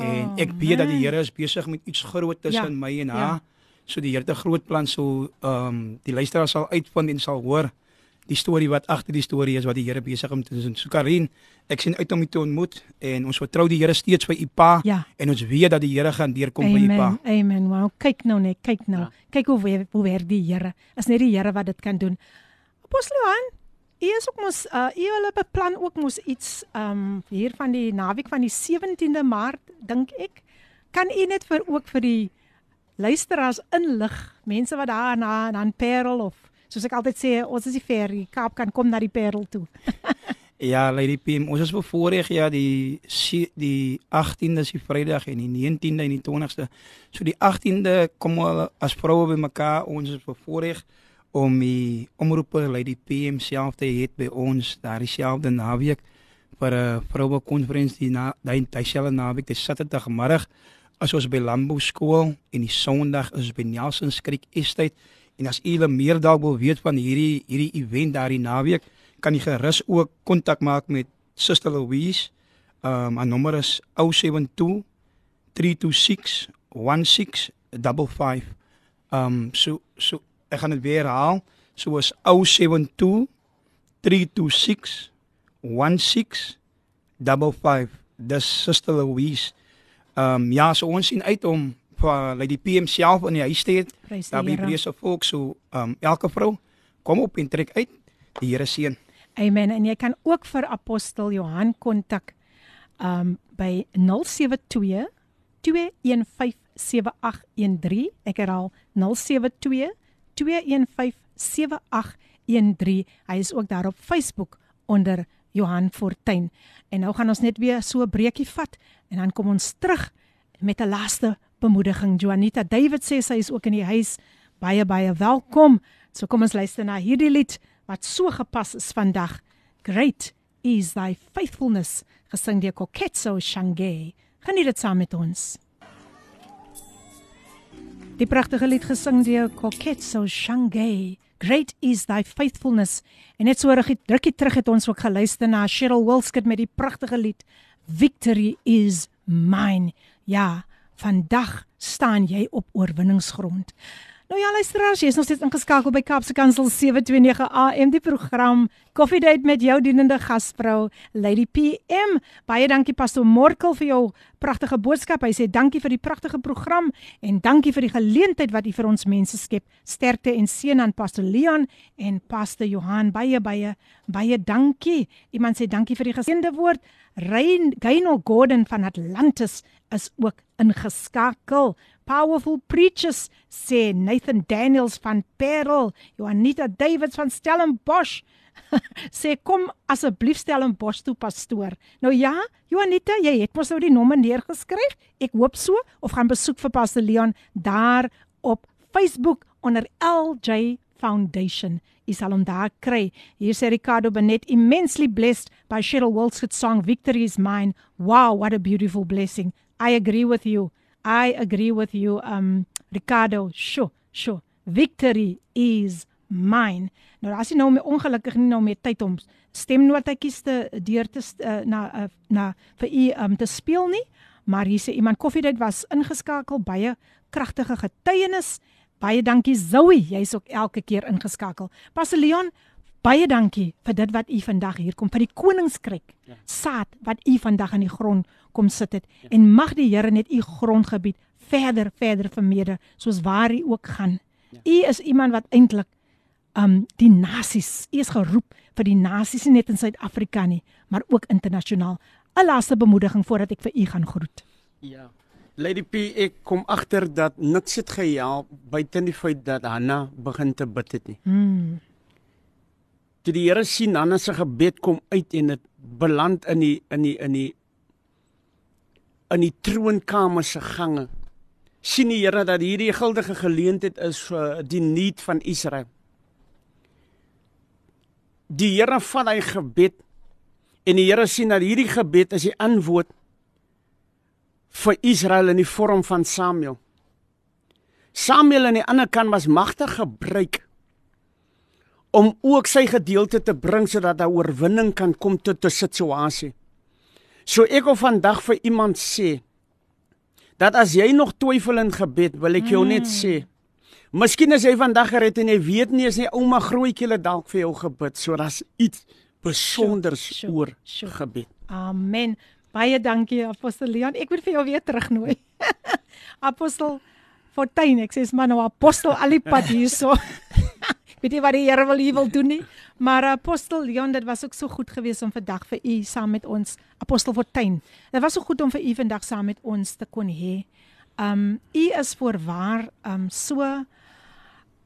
en oh, ek weet dat die Here is besig met iets groot tussen ja. my en haar. Ja. So die Here het 'n groot plan so ehm um, die luisteraar sal uitvind en sal hoor die storie wat agter die storie is wat die Here besig om te doen. So Karin, ek sien uit om u te ontmoet en ons vertrou die Here steeds vir u pa ja. en ons weet dat die Here gaan deurkom vir u pa. Amen. Wow, kyk nou net, kyk nou. Ja. Kyk hoe weer, hoe weer die Here. Is net die Here wat dit kan doen. Apostel Johan, u is ook mos uh u wil beplan ook mos iets um hier van die naweek van die 17de Maart, dink ek. Kan u net vir ook vir die luisteraars inlig, mense wat daar na dan Parel of soos ek altyd sê, ons is die die Kaap kan kom na die Parel toe. ja, Lady Pim, ons is bevoorreg ja die die 18de is die Vrydag en die 19de en die 20ste. So die 18de kom as vroue bymekaar, ons is bevoorreg om die omroeper Lady PM self te hê by ons daar dieselfde naweek vir 'n vroue konferensie na daai dieselfde naweek, dis Saterdagmiddag as ons by Landbou skool en die Sondag is by Nelson Creek Estate En as u meer dalk wil weet van hierdie hierdie event daar die naweek, kan jy gerus ook kontak maak met Suster Louise. Um haar nommer is 072 326 1655. Um so so ek gaan dit weer herhaal. So is 072 326 1655. Dis Suster Louise. Um ja, so ons sien uit om uh, like die PM self in die huis steed. Daar by Brese volk so um elke vrou kom op en trek uit. Die Here seën. Amen. En jy kan ook vir apostel Johan kontak um by 072 215 7813. Ek herhaal 072 215 7813. Hy is ook daar op Facebook onder Johan Fortuin. En nou gaan ons net weer so 'n breekie vat en dan kom ons terug met 'n laaste bemoediging. Juanita David sê sy is ook in die huis. Baie baie welkom. So kom ons luister na hierdie lied wat so gepas is vandag. Great is thy faithfulness gesing deur Koketso Shange. Geniet dit saam met ons. Die pragtige lied gesing deur Koketso Shange. Great is thy faithfulness. En net so rukkie rukkie terug het ons ook geluister na Cheryl Wilskut met die pragtige lied Victory is mine. Ja, vandag staan jy op oorwinningsgrond. Nou ja, luisteraars, jy is nog steeds ingeskakel by Kapse Kansel 729 AM die program Coffee Date met jou dienende gasvrou Lady PM. Baie dankie Pastor Morkel vir jou pragtige boodskap. Hy sê dankie vir die pragtige program en dankie vir die geleentheid wat u vir ons mense skep. Sterkte en seën aan Pastor Leon en Pastor Johan. Baie baie baie dankie. Iemand sê dankie vir die geseënde woord. Rain Gaynor Gordon van Atlantis is ook ingeskakel. Powerful preachers sê Nathan Daniels van Parel, Juanita Davids van Stellenbosch sê kom asseblief Stellenbosch toe pastoor. Nou ja, Juanita, jy het mos nou die nommer neergeskryf. Ek hoop so of gaan besoek vir Pastor Leon daar op Facebook onder LJ Foundation. Jy sal hom daar kry. Hier sê Ricardo Benet immensely blessed by Cheryl Walsh's song Victory is mine. Wow, what a beautiful blessing. I agree with you. I agree with you um Ricardo. Sure, sure. Victory is mine. Nou as jy nou met ongelukkig nie nou met tyd om stemnotetjies te deur te uh, na uh, na vir u um te speel nie, maar hier sê iemand koffiedייט was ingeskakel baie kragtige getuienis. Baie dankie Zoe, jy's ook elke keer ingeskakel. Pastor Leon, baie dankie vir dit wat u vandag hier kom vir die koningskryk. Ja. Saad wat u vandag in die grond kom sit het ja. en mag die Here net u grondgebied verder verder vermeerder soos waar u ook gaan. Ja. U is iemand wat eintlik um die nasies, u is geroep vir die nasies nie net in Suid-Afrika nie, maar ook internasionaal. 'n Laaste bemoediging voordat ek vir u gaan groet. Ja. Lady P, ek kom agter dat niks het gehelp buite die feit dat Hanna begin te bid het nie. Mm. Toe die Here sien Hanna se gebed kom uit en dit beland in die in die in die in die troonkamer se gange sien die Here dat hierdie guldige geleentheid is vir die nuut van Israel. Die Here vat hy gebed en die Here sien dat hierdie gebed is die antwoord vir Israel in die vorm van Samuel. Samuel aan die ander kant was magtig gebruik om ook sy gedeelte te bring sodat daar oorwinning kan kom tot 'n situasie. So ek wil vandag vir iemand sê dat as jy nog twyfel in gebed, wil ek jou mm. net sê. Miskien is jy vandag gered en jy weet nie as jy ouma grootjie het dalk vir jou gebid, so daar's iets besonders sure, sure, oor sure. gebed. Amen. Baie dankie Apostel Leon. Ek moet vir jou weer terugnooi. Apostel Fortuin, ek sê man nou Apostel Alipad hierso. Weet jy wat die Here wil hier wil doen nie? Maar Apostel Leon, dit was ook so goed geweest om vandag vir u saam met ons Apostel Fortuin. Dit was so goed om vir u vandag saam met ons te kon hê. Um u is voorwaar um so 'n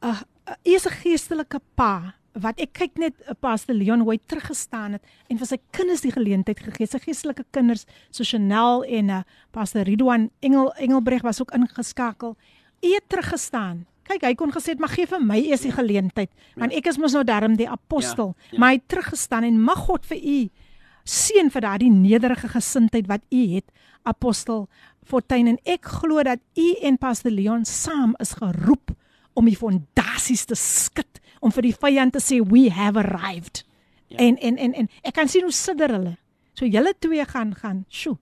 uh, uh, u is 'n geestelike pa wat ek kyk net uh, Pastor Leon hoe hy teruggestaan het en vir sy kinders die geleentheid gegee, sy geestelike kinders so Chanel en uh, Pastor Ridwan Engel Engelbreg was ook ingeskakel. U het teruggestaan Kyk, hy kon gesê het, "Maar gee vir my eers die ja. geleentheid, want ja. ek is mos nou darm die apostel." Ja, ja. Maar hy het teruggestaan en mag God vir u seën vir daardie nederige gesindheid wat u het, apostel Fortuin en ek glo dat u en Pastor Leon saam is geroep om die fondasies te skud, om vir die vyand te sê, "We have arrived." Ja. En en en en ek kan sien hoe sidder hulle. So julle twee gaan gaan, sjoe.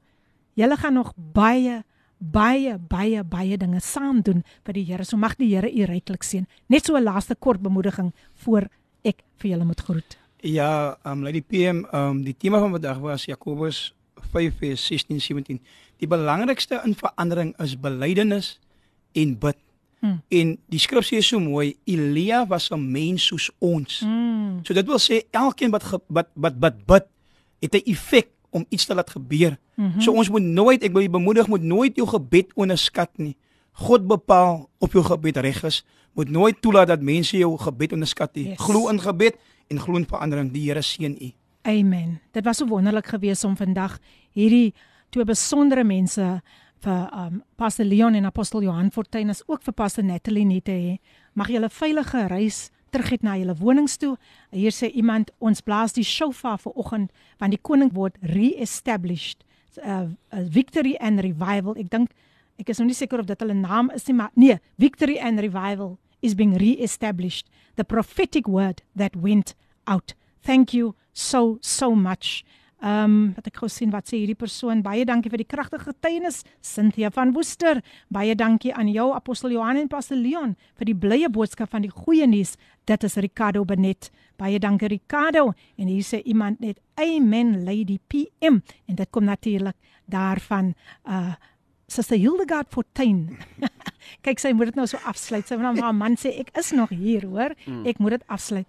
Julle gaan nog baie baie baie baie dinge saam doen vir die Here. So mag die Here u ryklik seën. Net so 'n laaste kort bemoediging voor ek vir julle moet groet. Ja, um Lady PM, um die tema van vandag was Jakobus 5:16-17. Die belangrikste in verandering is belydenis en bid. Hmm. En die skrif sê so mooi, Elia was 'n mens soos ons. Hmm. So dit wil sê elkeen wat wat wat bid, bid het 'n effek om iets te laat gebeur. Mm -hmm. So ons moet nooit, ek wil bemoedig, moet nooit jou gebed onderskat nie. God bepaal op jou gebed reg is. Moet nooit toelaat dat mense jou gebed onderskat nie. Yes. Glo in gebed en glo in verandering. Die Here seën u. Amen. Dit was so wonderlik geweest om vandag hierdie twee besondere mense vir um Pastor Leon en Apostel Johan Fortuin as ook vir Pastor Natalie net te hê. Mag julle veilige reis terug het na julle wonings toe. Hier sê iemand ons blaas die shofar vir oggend want die koning word re-established. Uh, uh, victory and revival. Ek dink ek is nog nie seker of dit hulle naam is nie, maar nee, Victory and Revival is being re-established. The prophetic word that went out. Thank you so so much. Ehm um, wat ek gou sien wat sê hierdie persoon baie dankie vir die kragtige getuienis Cynthia van Woester baie dankie aan jou apostel Johan en pastor Leon vir die blye boodskap van die goeie nuus dit is Ricardo Benet baie dankie Ricardo en hier sê iemand net amen lady PM en dit kom natuurlik daarvan uh Sister Hildegard Fortuin. Kyk sy moet dit nou so afsluit. Sy van haar man sê ek is nog hier, hoor. Hmm. Ek moet dit afsluit.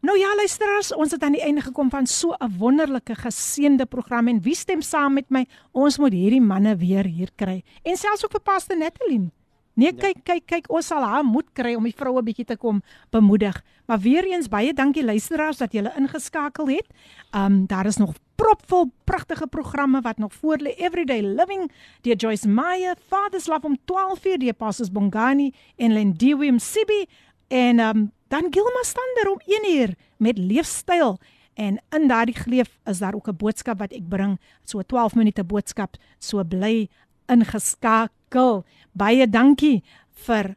Nou ja, luisteraars, ons het aan die einde gekom van so 'n wonderlike geseënde program en wie stem saam met my? Ons moet hierdie manne weer hier kry. En selfs ook vir Pastor Natalie. Nee, ja. kyk, kyk, kyk, ons sal haar moed kry om die vroue bietjie te kom bemoedig. Maar weer eens baie dankie luisteraars dat julle ingeskakel het. Um daar is nog propvol pragtige programme wat nog voor lê. Everyday Living, die Joyce Meyer, Father's Love om 12:00, die Apostles Bongani en Lendiwe Msibi en um dan Gilma Stander om 1uur met leefstyl. En in daardie geleef is daar ook 'n boodskap wat ek bring. So 12 minute boodskap. So bly ingeskakel. Baie dankie vir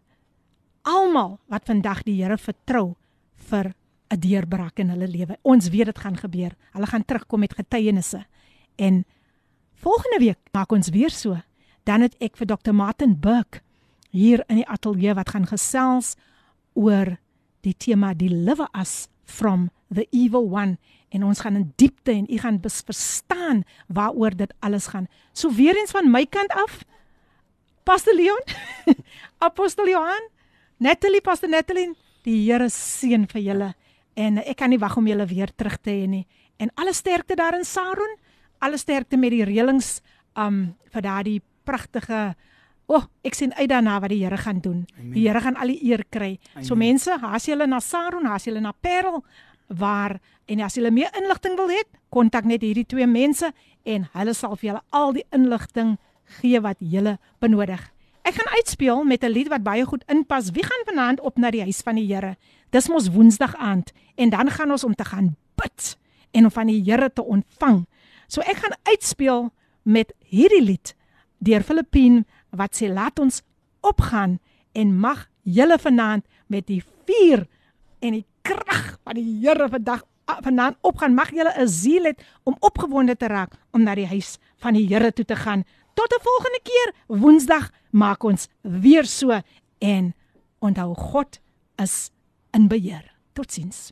almal wat vandag die Here vertrou vir 'n deurbraak in hulle lewe. Ons weet dit gaan gebeur. Hulle gaan terugkom met getuienisse. En volgende week maak ons weer so. Dan het ek vir Dr Martin Burke hier in die ateljee wat gaan gesels oor die tema deliver us from the evil one en ons gaan in diepte en u gaan verstaan waaroor dit alles gaan. So weer eens van my kant af Pastor Leon, Apostel Johan, Natalie Pastor Natalie, die Here seën vir julle en ek kan nie wag om julle weer terug te hê nie. En alle sterkte daar in Saron, alle sterkte met die reëlings um vir daardie pragtige O, oh, ek sien uit daarna wat die Here gaan doen. Amen. Die Here gaan al die eer kry. Amen. So mense, haas julle na Saron, haas julle na Parel waar en as julle meer inligting wil hê, kontak net hierdie twee mense en hulle sal vir julle al die inligting gee wat julle benodig. Ek gaan uitspeel met 'n lied wat baie goed inpas. Wie gaan vanaand op na die huis van die Here? Dis mos Woensdag aand en dan gaan ons om te gaan bid en om van die Here te ontvang. So ek gaan uitspeel met hierdie lied deur Filippine wat sê laat ons opgaan en mag julle vanaand met die vuur en die krag van die Here vandag vanaand opgaan mag julle 'n siel het om opgewonde te raak om na die huis van die Here toe te gaan. Tot 'n volgende keer. Woensdag maak ons weer so en onthou God is in beheer. Totsiens